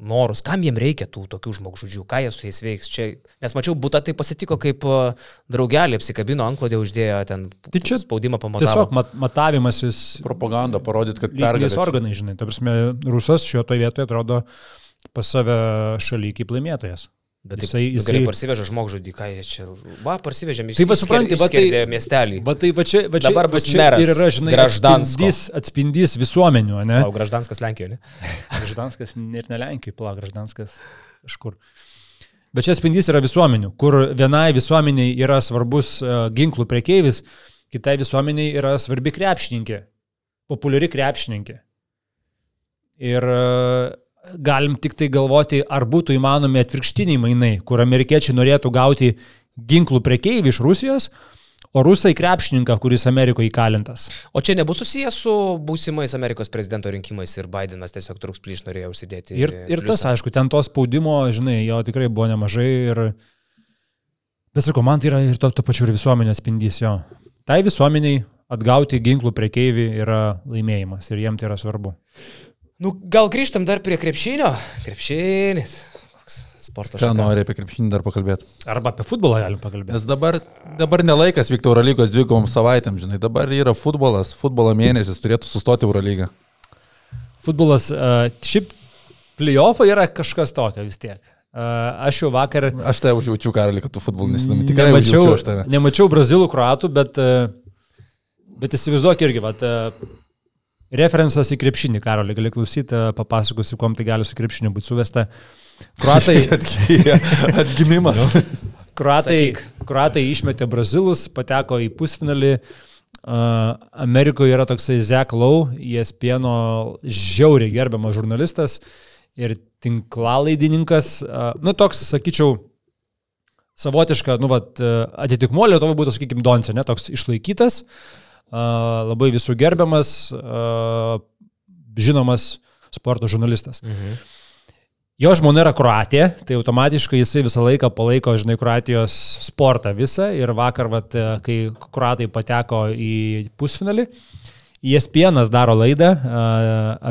norus. Kam jiem reikia tų tokių žmogžudžių, ką jie su jais veiks. Čia, nes mačiau, būta tai pasitiko, kaip uh, draugelį apsikabino, anklodė uždėjo ten Tai čia spaudimą pamatavo. Tiesiog mat, matavimasis Propaganda parodyti, kad pergalės. organai, žinai. Ta prasme, rusas šioje vietoje atrodo pas save šaly kaip laimėtojas. Bet taip, Jisai- jisai, jisai- gerai parsivežė žmogžudį, ką jie čia. Va, parsivežėm iš Tai va, supranti, va, tai- miestelį. Va tai va čia, va čia, Dabar bus čia meras ir yra, žinai, atspindys, atspindys visuomenių, ne? O Graždanskas Lenkijoje, ne? Graždanskas ir ne Lenkijoje, pala, Graždanskas kažkur. Bet čia atspindys yra visuomenių, kur vienai visuomeniai yra svarbus uh, ginklų priekeivis, kitai visuomeniai yra svarbi krepšininkė, populiari krepšininkė. Ir uh, galim tik tai galvoti, ar būtų įmanomi atvirkštiniai mainai, kur amerikiečiai norėtų gauti ginklų priekeivį iš Rusijos, o rusai krepšininką, kuris Amerikoje įkalintas. O čia nebus susijęs su būsimais Amerikos prezidento rinkimais ir Bidenas tiesiog truks plyš norėjo užsidėti. Ir, ir tas, pliusą. aišku, ten to spaudimo, žinai, jo tikrai buvo nemažai ir... Bet sakau, man tai yra ir to, to pačiu ir visuomenės spindys jo. Tai visuomeniai atgauti ginklų priekeivį yra laimėjimas ir jiem tai yra svarbu. Nu, gal grįžtam dar prie krepšinio? Krepšinis. Koks sporto Čia šaka. nori apie krepšinį dar pakalbėti. Arba apie futbolą galim pakalbėti. Nes dabar, dabar nelaikas vykti Eurolygos dvikom savaitėm, žinai, dabar yra futbolas, futbolo mėnesis, turėtų sustoti Eurolygą. Futbolas, uh, šiaip playoffai yra kažkas tokio vis tiek. Uh, aš jau vakar... Aš tai užjaučiu, Karali, kad tu futbolą nesidomi. Tikrai nemačiau, aš tave. nemačiau brazilų, kruatų, bet, e, bet įsivaizduok irgi, vat, referencas į krepšinį, Karolį, gali klausyti, e, papasakosiu, kuom tai gali su krepšiniu būti suvesta. Kruatai, Atgimimas. kruatai, kruatai išmetė brazilus, pateko į pusfinalį. Uh, Amerikoje yra toksai Zach Lowe, ESPN žiauriai gerbiamas žurnalistas ir tinklalaidininkas. Uh, nu, toks, sakyčiau, savotiška, nu, vat, atitikmuo Lietuvoje būtų, sakykime, Donce, ne, toks išlaikytas, a, labai visų gerbiamas, žinomas sporto žurnalistas. Mhm. Jo žmona yra Kroatija, tai automatiškai jisai visą laiką palaiko, žinai, Kroatijos sportą visą ir vakar, vat, kai Kroatai pateko į pusfinalį, ESPN daro laidą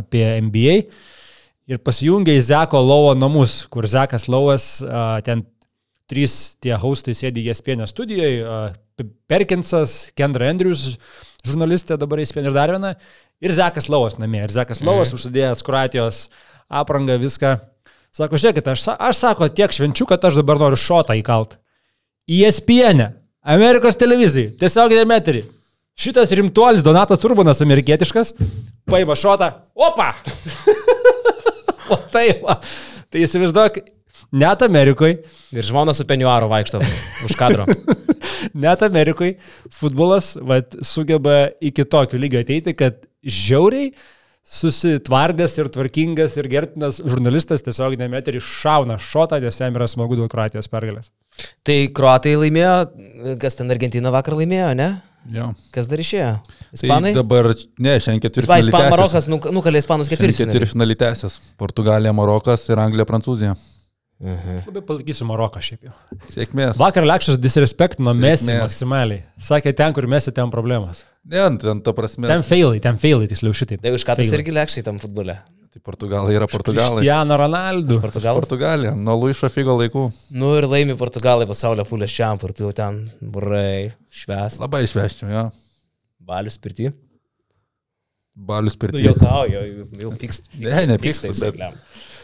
apie NBA ir pasijungia į Zeko Lauo namus, kur Zekas Lauas a, ten trys tie haustai sėdi ESPN studijoje, Perkinsas, Kendra Andrews, žurnalistė dabar ESPN ir dar viena, ir Zekas Lauas namie. Ir Zekas Lauas užsidėjęs Kroatijos aprangą viską. Sako, žiūrėkit, aš, aš sako tiek švenčiu, kad aš dabar noriu šotą įkalt. ESPN, Amerikos televizijai, tiesiog eterį. Šitas rimtuolis Donatas Urbanas, amerikietiškas, paima šotą, opa! o taip, va. tai įsivaizduok, net Amerikoje, Ir žmona su peniuaru vaikšto už kadro. net Amerikoje futbolas vat, sugeba iki tokio lygio ateiti, kad žiauriai susitvardęs ir tvarkingas ir gerbtinas žurnalistas tiesiog nemetri šauna šotą, nes jam yra smagu dėl Kroatijos pergalės. tai kruatai laimėjo, kas ten Argentina vakar laimėjo, ne? Jo. Kas dar išėjo? Tai Ispanai? dabar, ne, šiandien Ispanai, ketvirtfinalį Ispan, tęsiasi. Marokas nu, nukalė Ispanus ketvirtfinalį. ketvirtfinalį tęsiasi. Portugalija, Marokas ir Anglija, Prancūzija. Labai palaikysiu Maroką šiaip jau. Sėkmės. Vakar Lekšas disrespektino Messi maksimaliai. Sakė, ten, kur Messi, ten problemas. Ne, ten ta prasme. Ten failai, ten failai, tiksliau šitaip. Tai už ką tu irgi lėkščiai tam futbole? Tai Portugalai yra Portugalai. Cristiano Ronaldo. Portugalas. Portugalija, nuo Luišo Figo laikų. Nu ir laimi Portugalai pasaulio fulės šiam, ir tu jau ten, burai, švęs. Labai išveščiau, jo. Balius pirti. Balius Nu, pirti. juokauju, jau, jau pykst. Ne, nepykstu, bet-.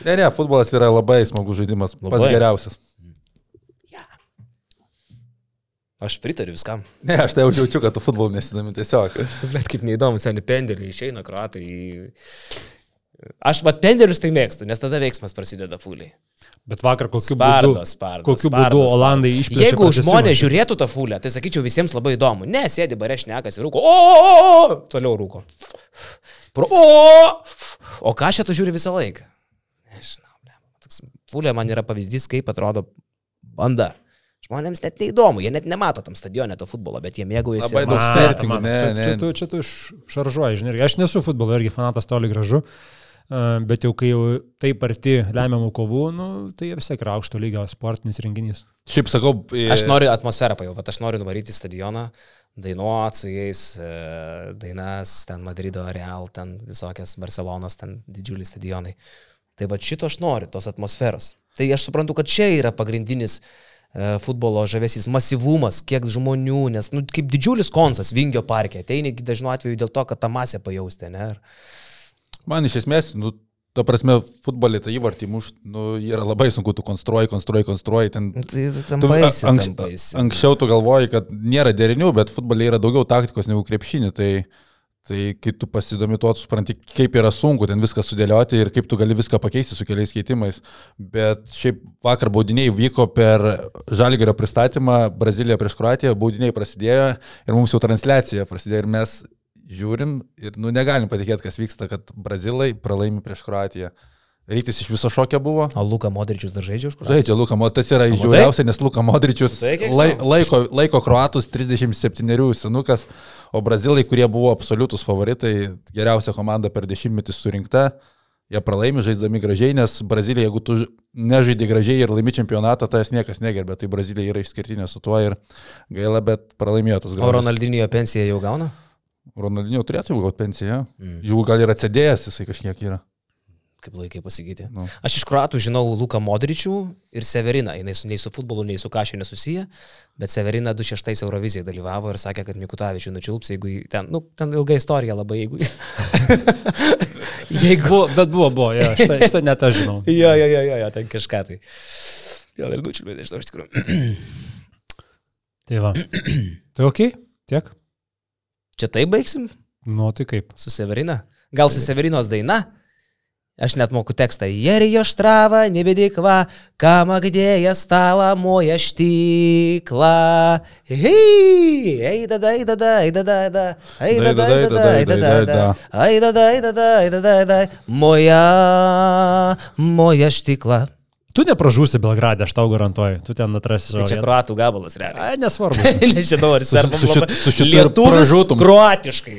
Ne, ne, futbolas yra labai smagus žaidimas, pats Labai. geriausias. Aš pritariu viskam. Ne, aš tai jau jaučiu, kad tu futbolu nesidomi tiesiog. Bet kaip neįdomu, seniai pendeliai išeina kruatai. Aš va pendelius tai mėgstu, nes tada veiksmas prasideda fuliai. Bet vakar kokiu Spardo, būdu, spardo, kokiu spardo, būdu spardo. Olandai išplėšė. Jeigu žmonės žiūrėtų tą fulę, tai sakyčiau visiems labai įdomu. Ne, sėdi bare šnekas ir rūko. O, o, o, o, toliau rūko. Pro, o, o ką šitą žiūri visą laiką? Nežinau. Toks Fulė man yra pavyzdys, kaip atrodo banda. Žmonėms net neįdomu, jie net nemato tam stadione to futbolo, bet jie mėgaujasi. Labai daug skirtingų, ne, čia, ne. čia, tu, čia tu šaržuoji, žinai. Aš nesu futbolo irgi fanatas toli gražu, e, bet jau kai jau taip arti lemiamų kovų, nu, tai vis tiek yra aukšto lygio sportinis renginys. Šiaip sakau, e, Aš noriu atmosferą pajausti, aš noriu nuvaryti į stadioną, dainuoti su jais, e, dainas, ten Madrido Real, ten visokias Barcelonos, ten didžiuliai stadionai. Tai va šito aš noriu, tos atmosferos. Tai aš suprantu, kad čia yra pagrindinis e, futbolo žavesys, masyvumas, kiek žmonių, nes, nu, kaip didžiulis konsas Vingio parke, ateini dažnu atveju dėl to, kad tą masę pajausti, ne? Ir man iš esmės, nu, ta prasme, futbolė tą įvartį muš, nu, yra labai sunku, tu konstruoji, konstruoji, konstruoji. Ten, Tai tam tu, baisi, anks, tam baisi. anksčiau tu galvoji, kad nėra derinių, bet futbolė yra daugiau taktikos negu krepšinį. Tai, tai kai tu pasidomi tuo, tu supranti, kaip yra sunku ten viską sudėlioti ir kaip tu gali viską pakeisti su keliais keitimais. Bet šiaip vakar baudiniai vyko per Žalgerio pristatymą Braziliją prieš Kroatiją, baudiniai prasidėjo ir mums jau transliacija prasidėjo ir mes žiūrim ir nu, negalim patikėti, kas vyksta, kad Brazilai pralaimi prieš Kroatiją. Rytis iš viso šokio buvo. O Luka Modričius dar žaidžia už kur? Žaidžia Luka Modričius, tas yra žiauriausia, nes Luka Modričius kiek lai, laiko, laiko Kroatus 37 senukas, o Brazilai, kurie buvo absoliutus favoritai, geriausia komanda per dešimtmetį surinkta, jie pralaimi žaisdami gražiai, nes Brazilija, jeigu tu nežaidži gražiai ir laimi čempionatą, tai jas niekas negerbė, tai Brazilija yra išskirtinė su tuo ir gaila, bet pralaimėjo tas O galas. Ronaldinio pensiją jau gauna? Ronaldinio turėtų jau gauti pensiją, Mm. jeigu gal ir atsidėjęs jisai kažkiek yra. Kaip laikai pasakyti. Nu. Aš iš kruatų žinau Luką Modričių ir Severiną. Jis nei su futbolu, nei su kažkai nesusiję, bet Severina 26 Eurovizijoje dalyvavo ir sakė, kad Mikutavičių nučiulps, jeigu ten, nu, ten ilga istorija labai, jeigu... jeigu... Buvo, bet buvo, buvo, jo, šitą, šitą net aš žinau. Jo, jo, jo, jo, jo, ten kažką tai. Gal ir nučiulpė, nežinau, iš tikrųjų. Tai va. Tai ok, tiek. Čia tai baigsim Nu, tai kaip. su Severina? Gal su Severinos daina? Aš net moku tekstą. Jerijo štrava, nebedikva, kama gdėja stalą, moja štikla. Hei, eidada, eidada, eidada, eidada, eidada, eidada, eidada, eidada, eidada, moja, moja štikla. Tu nepražūsi Belgradę, aš tau garantuoju. Tu ten atrasi Tai savo. čia vietą. kruatų gabalas, realiai. Ai, nesvarbu. Nežinau, ar serbam su su šitu ir Lietuvis pražūtum. Kroatiškai.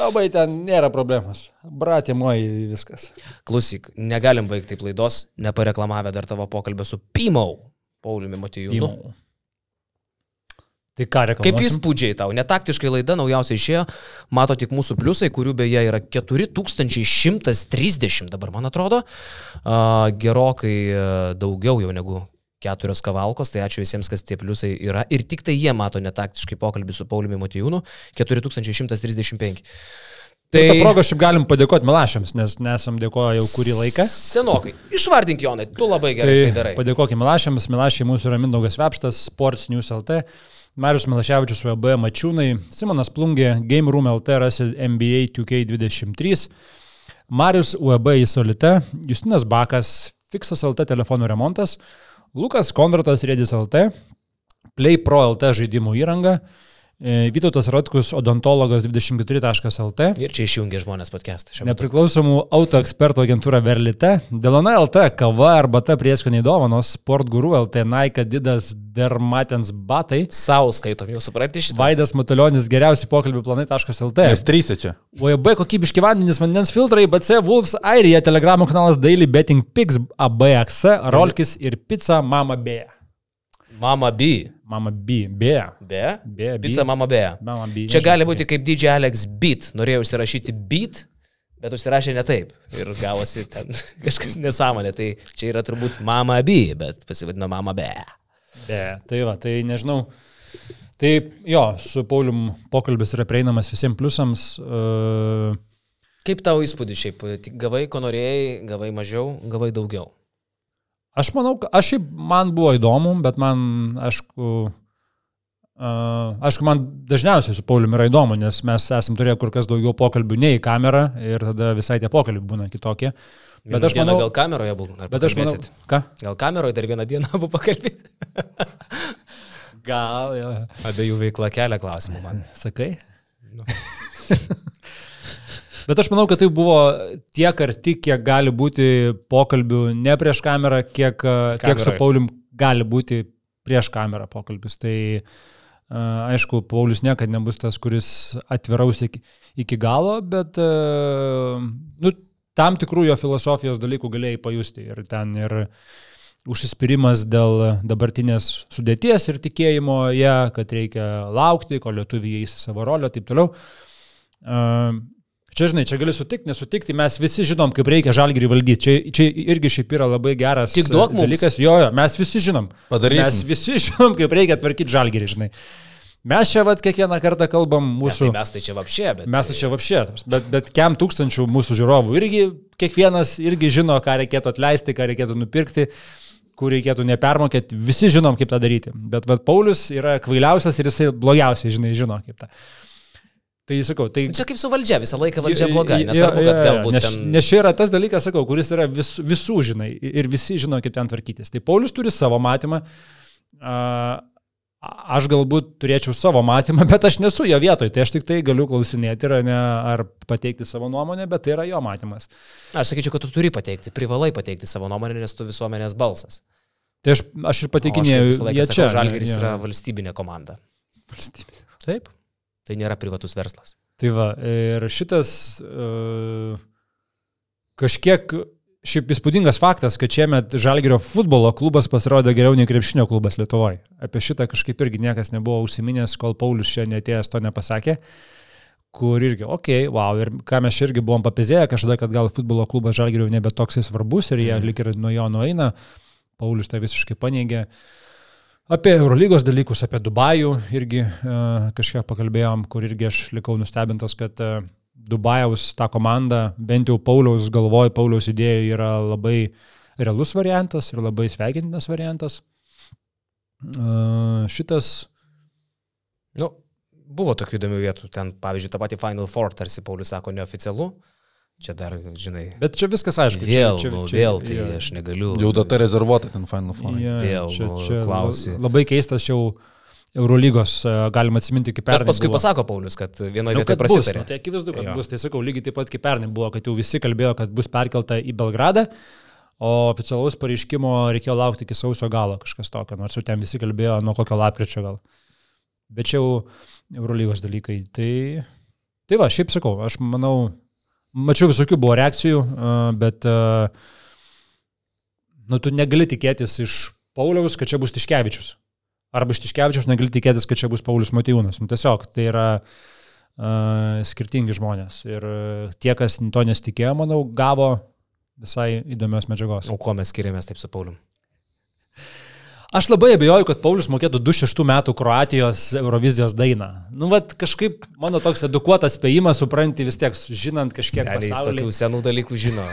Labai ten nėra problemos. Bratė moji viskas. Klausyk, negalim baigti taip laidos, nepareklamavę dar tavo pokalbę su Pimau, Pauliumi Matijūnu. Tai ką Kaip reklamuosim? įspūdžiai tau? Netaktiškai laida naujausiai išėjo, mato tik mūsų pliusai, kurių beje yra 4130 dabar, man atrodo. A, gerokai a, daugiau jau negu keturios kavalkos, tai ačiū visiems, kas tie pliusai yra. Ir tik tai jie mato netaktiškai pokalbį su Pauliumi Matijūnu 4135. Tai tą progą šiaip galim padėkoti Milašiams, nes nesam dėkoję jau kurį laiką. Senokai. Išvardink Jonai, tu labai gerai tai, tai darai. padėkokime Milašiams. Milašiai mūsų yra Mindaugas Vepštas, Sports News LT, Marius Milaševičius UAB Mačiūnai, Simonas Plungė, Game Room LT rasi NBA 2K23, Marius UAB Isolite, Justinas Bakas, Fixas LT telefonų remontas, Lukas Kondratas Rėdis LT, Play Pro LT žaidimų įranga, e, Vytautas Rotkus odontologas 24.lt, Ir čia išjungia žmonės podcastą. Nepriklausomų auto ekspertų agentūra Verlite, Delona LT, kava arba ta prieskoniai dovanos, Sport Guru LT, Nike, Didas, Dermatens batai, Sau skaitom, jau supranti šitą. Vaidas Matulionis, geriausi pokalbių planai.lt. Mes trys čia. OEB kokybiški vandenys, vandens filtrai, BC Wolves, Airija, Telegramo kanalas Daily Betting Pix, ABX, Rolkis ir Pizza Mama B. Mama B. Mama B. B. Be? B. B. Pizza Mama B. Mama B. Čia gali būti kaip DJ Alex Beat. Norėjau įsirašyti Beat, bet užsirašė ne taip ir gavosi ten kažkas nesąmonė. Tai čia yra turbūt mama abi, bet pasivadino mama be. Be, tai va, tai nežinau. Tai jo, su Paulium pokalbis yra prieinamas visiems pliusams. Uh, Kaip tavo įspūdis šiaip? Gavai, ko norėjai, gavai mažiau, gavai daugiau? Aš manau, aš šiaip man buvo įdomu, bet man, aišku, uh, aišku, man dažniausiai su Pauliumi yra įdomu, nes mes esam turėję kur kas daugiau pokalbių nei į kamerą ir tada visai tie pokalbiai būna kitokie. Bet Vieną aš manau, Gal kameroje buvo? bet aš manau, ką? Gal kameroje dar vieną dieną abu pakalbėti? Gal, ja. Abiejų veikla kelia klausimų man. Sakai? Nu. Bet aš manau, kad tai buvo tiek arti, kiek gali būti pokalbių ne prieš kamerą, kiek, kiek su. Paulium gali būti prieš kamerą pokalbis. Tai a, aišku, Paulius niekada nebus tas, kuris atviraus iki, iki galo, bet a, nu, tam tikrų jo filosofijos dalykų galėjai pajusti. Ir ten ir užsispyrimas dėl dabartinės sudėties ir tikėjimo ją, ja, kad reikia laukti, kol lietuviai įeis į savo rolę ir taip toliau. Čia, žinai, čia gali sutikti, nesutikti, mes visi žinom, kaip reikia žalgirį valdyti. Čia, čia irgi šiaip yra labai geras Tik duok mums. dalykas. Jo, jo, mes visi žinom. Padarysim. Mes visi žinom, kaip reikia tvarkyti žalgirį, žinai. Mes čia vat kiekvieną kartą kalbam Mūsų... mūsų... Tai mes tai čia vapšė, bet... Mes tai čia vapšė, bet, bet kem tūkstančių mūsų žiūrovų irgi kiekvienas irgi žino, ką reikėtų atleisti, ką reikėtų nupirkti, kur reikėtų nepermokėti. Visi žinom, kaip tą daryti. Bet vat, Paulius yra kvailiausias ir jisai blogiausiai, žinai, žino, kaip tą. Tai sakau, tai... Čia kaip su valdžia, visą laiką valdžia bloga, nesvarbu, kad galbūt nes, ten... nes čia yra tas dalykas, sakau, kuris yra vis, visų, žinai, ir visi žino, kaip ten tvarkytis. Tai Paulius turi savo matymą. Aš galbūt turėčiau savo matymą, bet aš nesu jo vietoj, tai aš tik tai galiu klausinėti ar, ne, ar pateikti savo nuomonę, bet tai yra jo matymas. Aš sakyčiau, kad tu turi pateikti, privalai pateikti savo nuomonę, nes tu visuomenės balsas. Tai aš, aš ir pateikinėjau, jie čia. Žalgiris jo. yra valstybinė komanda. Valstybė. Taip. Tai nėra privatus verslas. Tai va, ir šitas uh, kažkiek šiaip įspūdingas faktas, kad šiemet Žalgirio futbolo klubas pasirodė geriau nei krepšinio klubas Lietuvoje. Apie šitą kažkaip irgi niekas nebuvo užsiminęs, kol Paulius čia netėjęs to nepasakė. Kur irgi, okei, okay, wow, ir ką mes irgi buvom papizėję kažkada, kad gal futbolo klubas Žalgirio nebe toks svarbus ir jie lik ir nuo jo nueina. Paulius tai visiškai paneigė. Apie Eurolygos dalykus, apie Dubajų irgi uh, kažkiek pakalbėjom, kur irgi aš likau nustebintas, kad uh, Dubajaus tą komandą, bent jau Pauliaus galvoj, Pauliaus idėja yra labai realus variantas ir labai sveikintinas variantas. Uh, šitas, Nu, buvo tokių įdomių vietų. Ten, pavyzdžiui, tą patį Final Four, tarsi Paulius sako, neoficialu. Čia dar, žinai, bet čia viskas aišku. vėl, čia, nu, čia, vėl, tai jo. aš negaliu. Jau data rezervuota ten Final Four. Jo, Vėl, čia, nu, čia klausi. la- Labai keistas jau Eurolygos, e, galima atsiminti, kaip Bet pernai. paskui buvo. pasako Paulius, kad vienoje Nu, vietoje prasitarė. nu, tai akivaizdu, kad Jo. bus. Tai sakau, lygiai taip pat kaip pernai buvo, kad jau visi kalbėjo, kad bus perkelta į Belgradą, o oficialaus pareiškimo reikėjo laukti iki sausio galo kažkas tokio, nors jau ten visi kalbėjo nuo kokio lapkričio gal. Bet čia jau Eurolygos dalykai. Tai, tai va, šiaip sakau, aš manau, mačiau visokių buvo reakcijų, bet nu, tu negali tikėtis iš Pauliaus, kad čia bus Tiškevičius. Arba iš Tiškevičius negali tikėtis, kad čia bus Paulius Matijūnas. Nu, tiesiog tai yra uh, skirtingi žmonės. Ir tie, kas to nesitikėjo, manau, gavo visai įdomios medžiagos. O kuo mes skiriamės taip su Pauliu? Aš labai abejoju, kad Paulius mokėtų 26 metų Kroatijos Eurovizijos dainą. Nu, vat kažkaip mano toks edukuotas spėjimas, supranti vis tiek, žinant kažkiek Seniai jis tokių senų dalykų žino.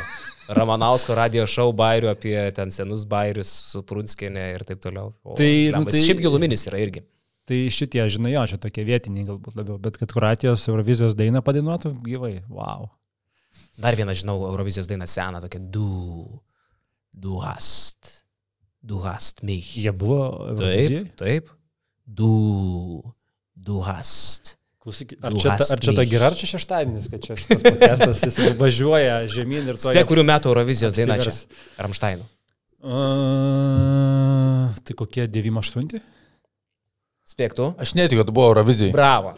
Ramanausko radio šou bairių apie ten senus bairius su Prunskienė ir taip toliau. O, Tai, nu, blemba, jis tai- Šiaip giluminis yra irgi. Tai šitie, žinai, jo, čia tokie vietiniai galbūt labiau, bet kad Kroatijos Eurovizijos dainą padainuotų gyvai, wow. Dar vieną žinau, Eurovizijos dainą seną, tokia du, du hast, du hast mich. Jie buvo Eurovizijai? Taip, taip. Du, du hast. Klausyk, ar čia, ta, ar čia ta gira, ar čia šeštadienis, kad čia šitas podcastas jis važiuoja žemyn ir to... Spėk, kurių metų Eurovizijos daina čia? Ramštaino. Uh, tai kokie 98? Spėk tu. Aš netikiu, kad buvo Eurovizijai. Bravo.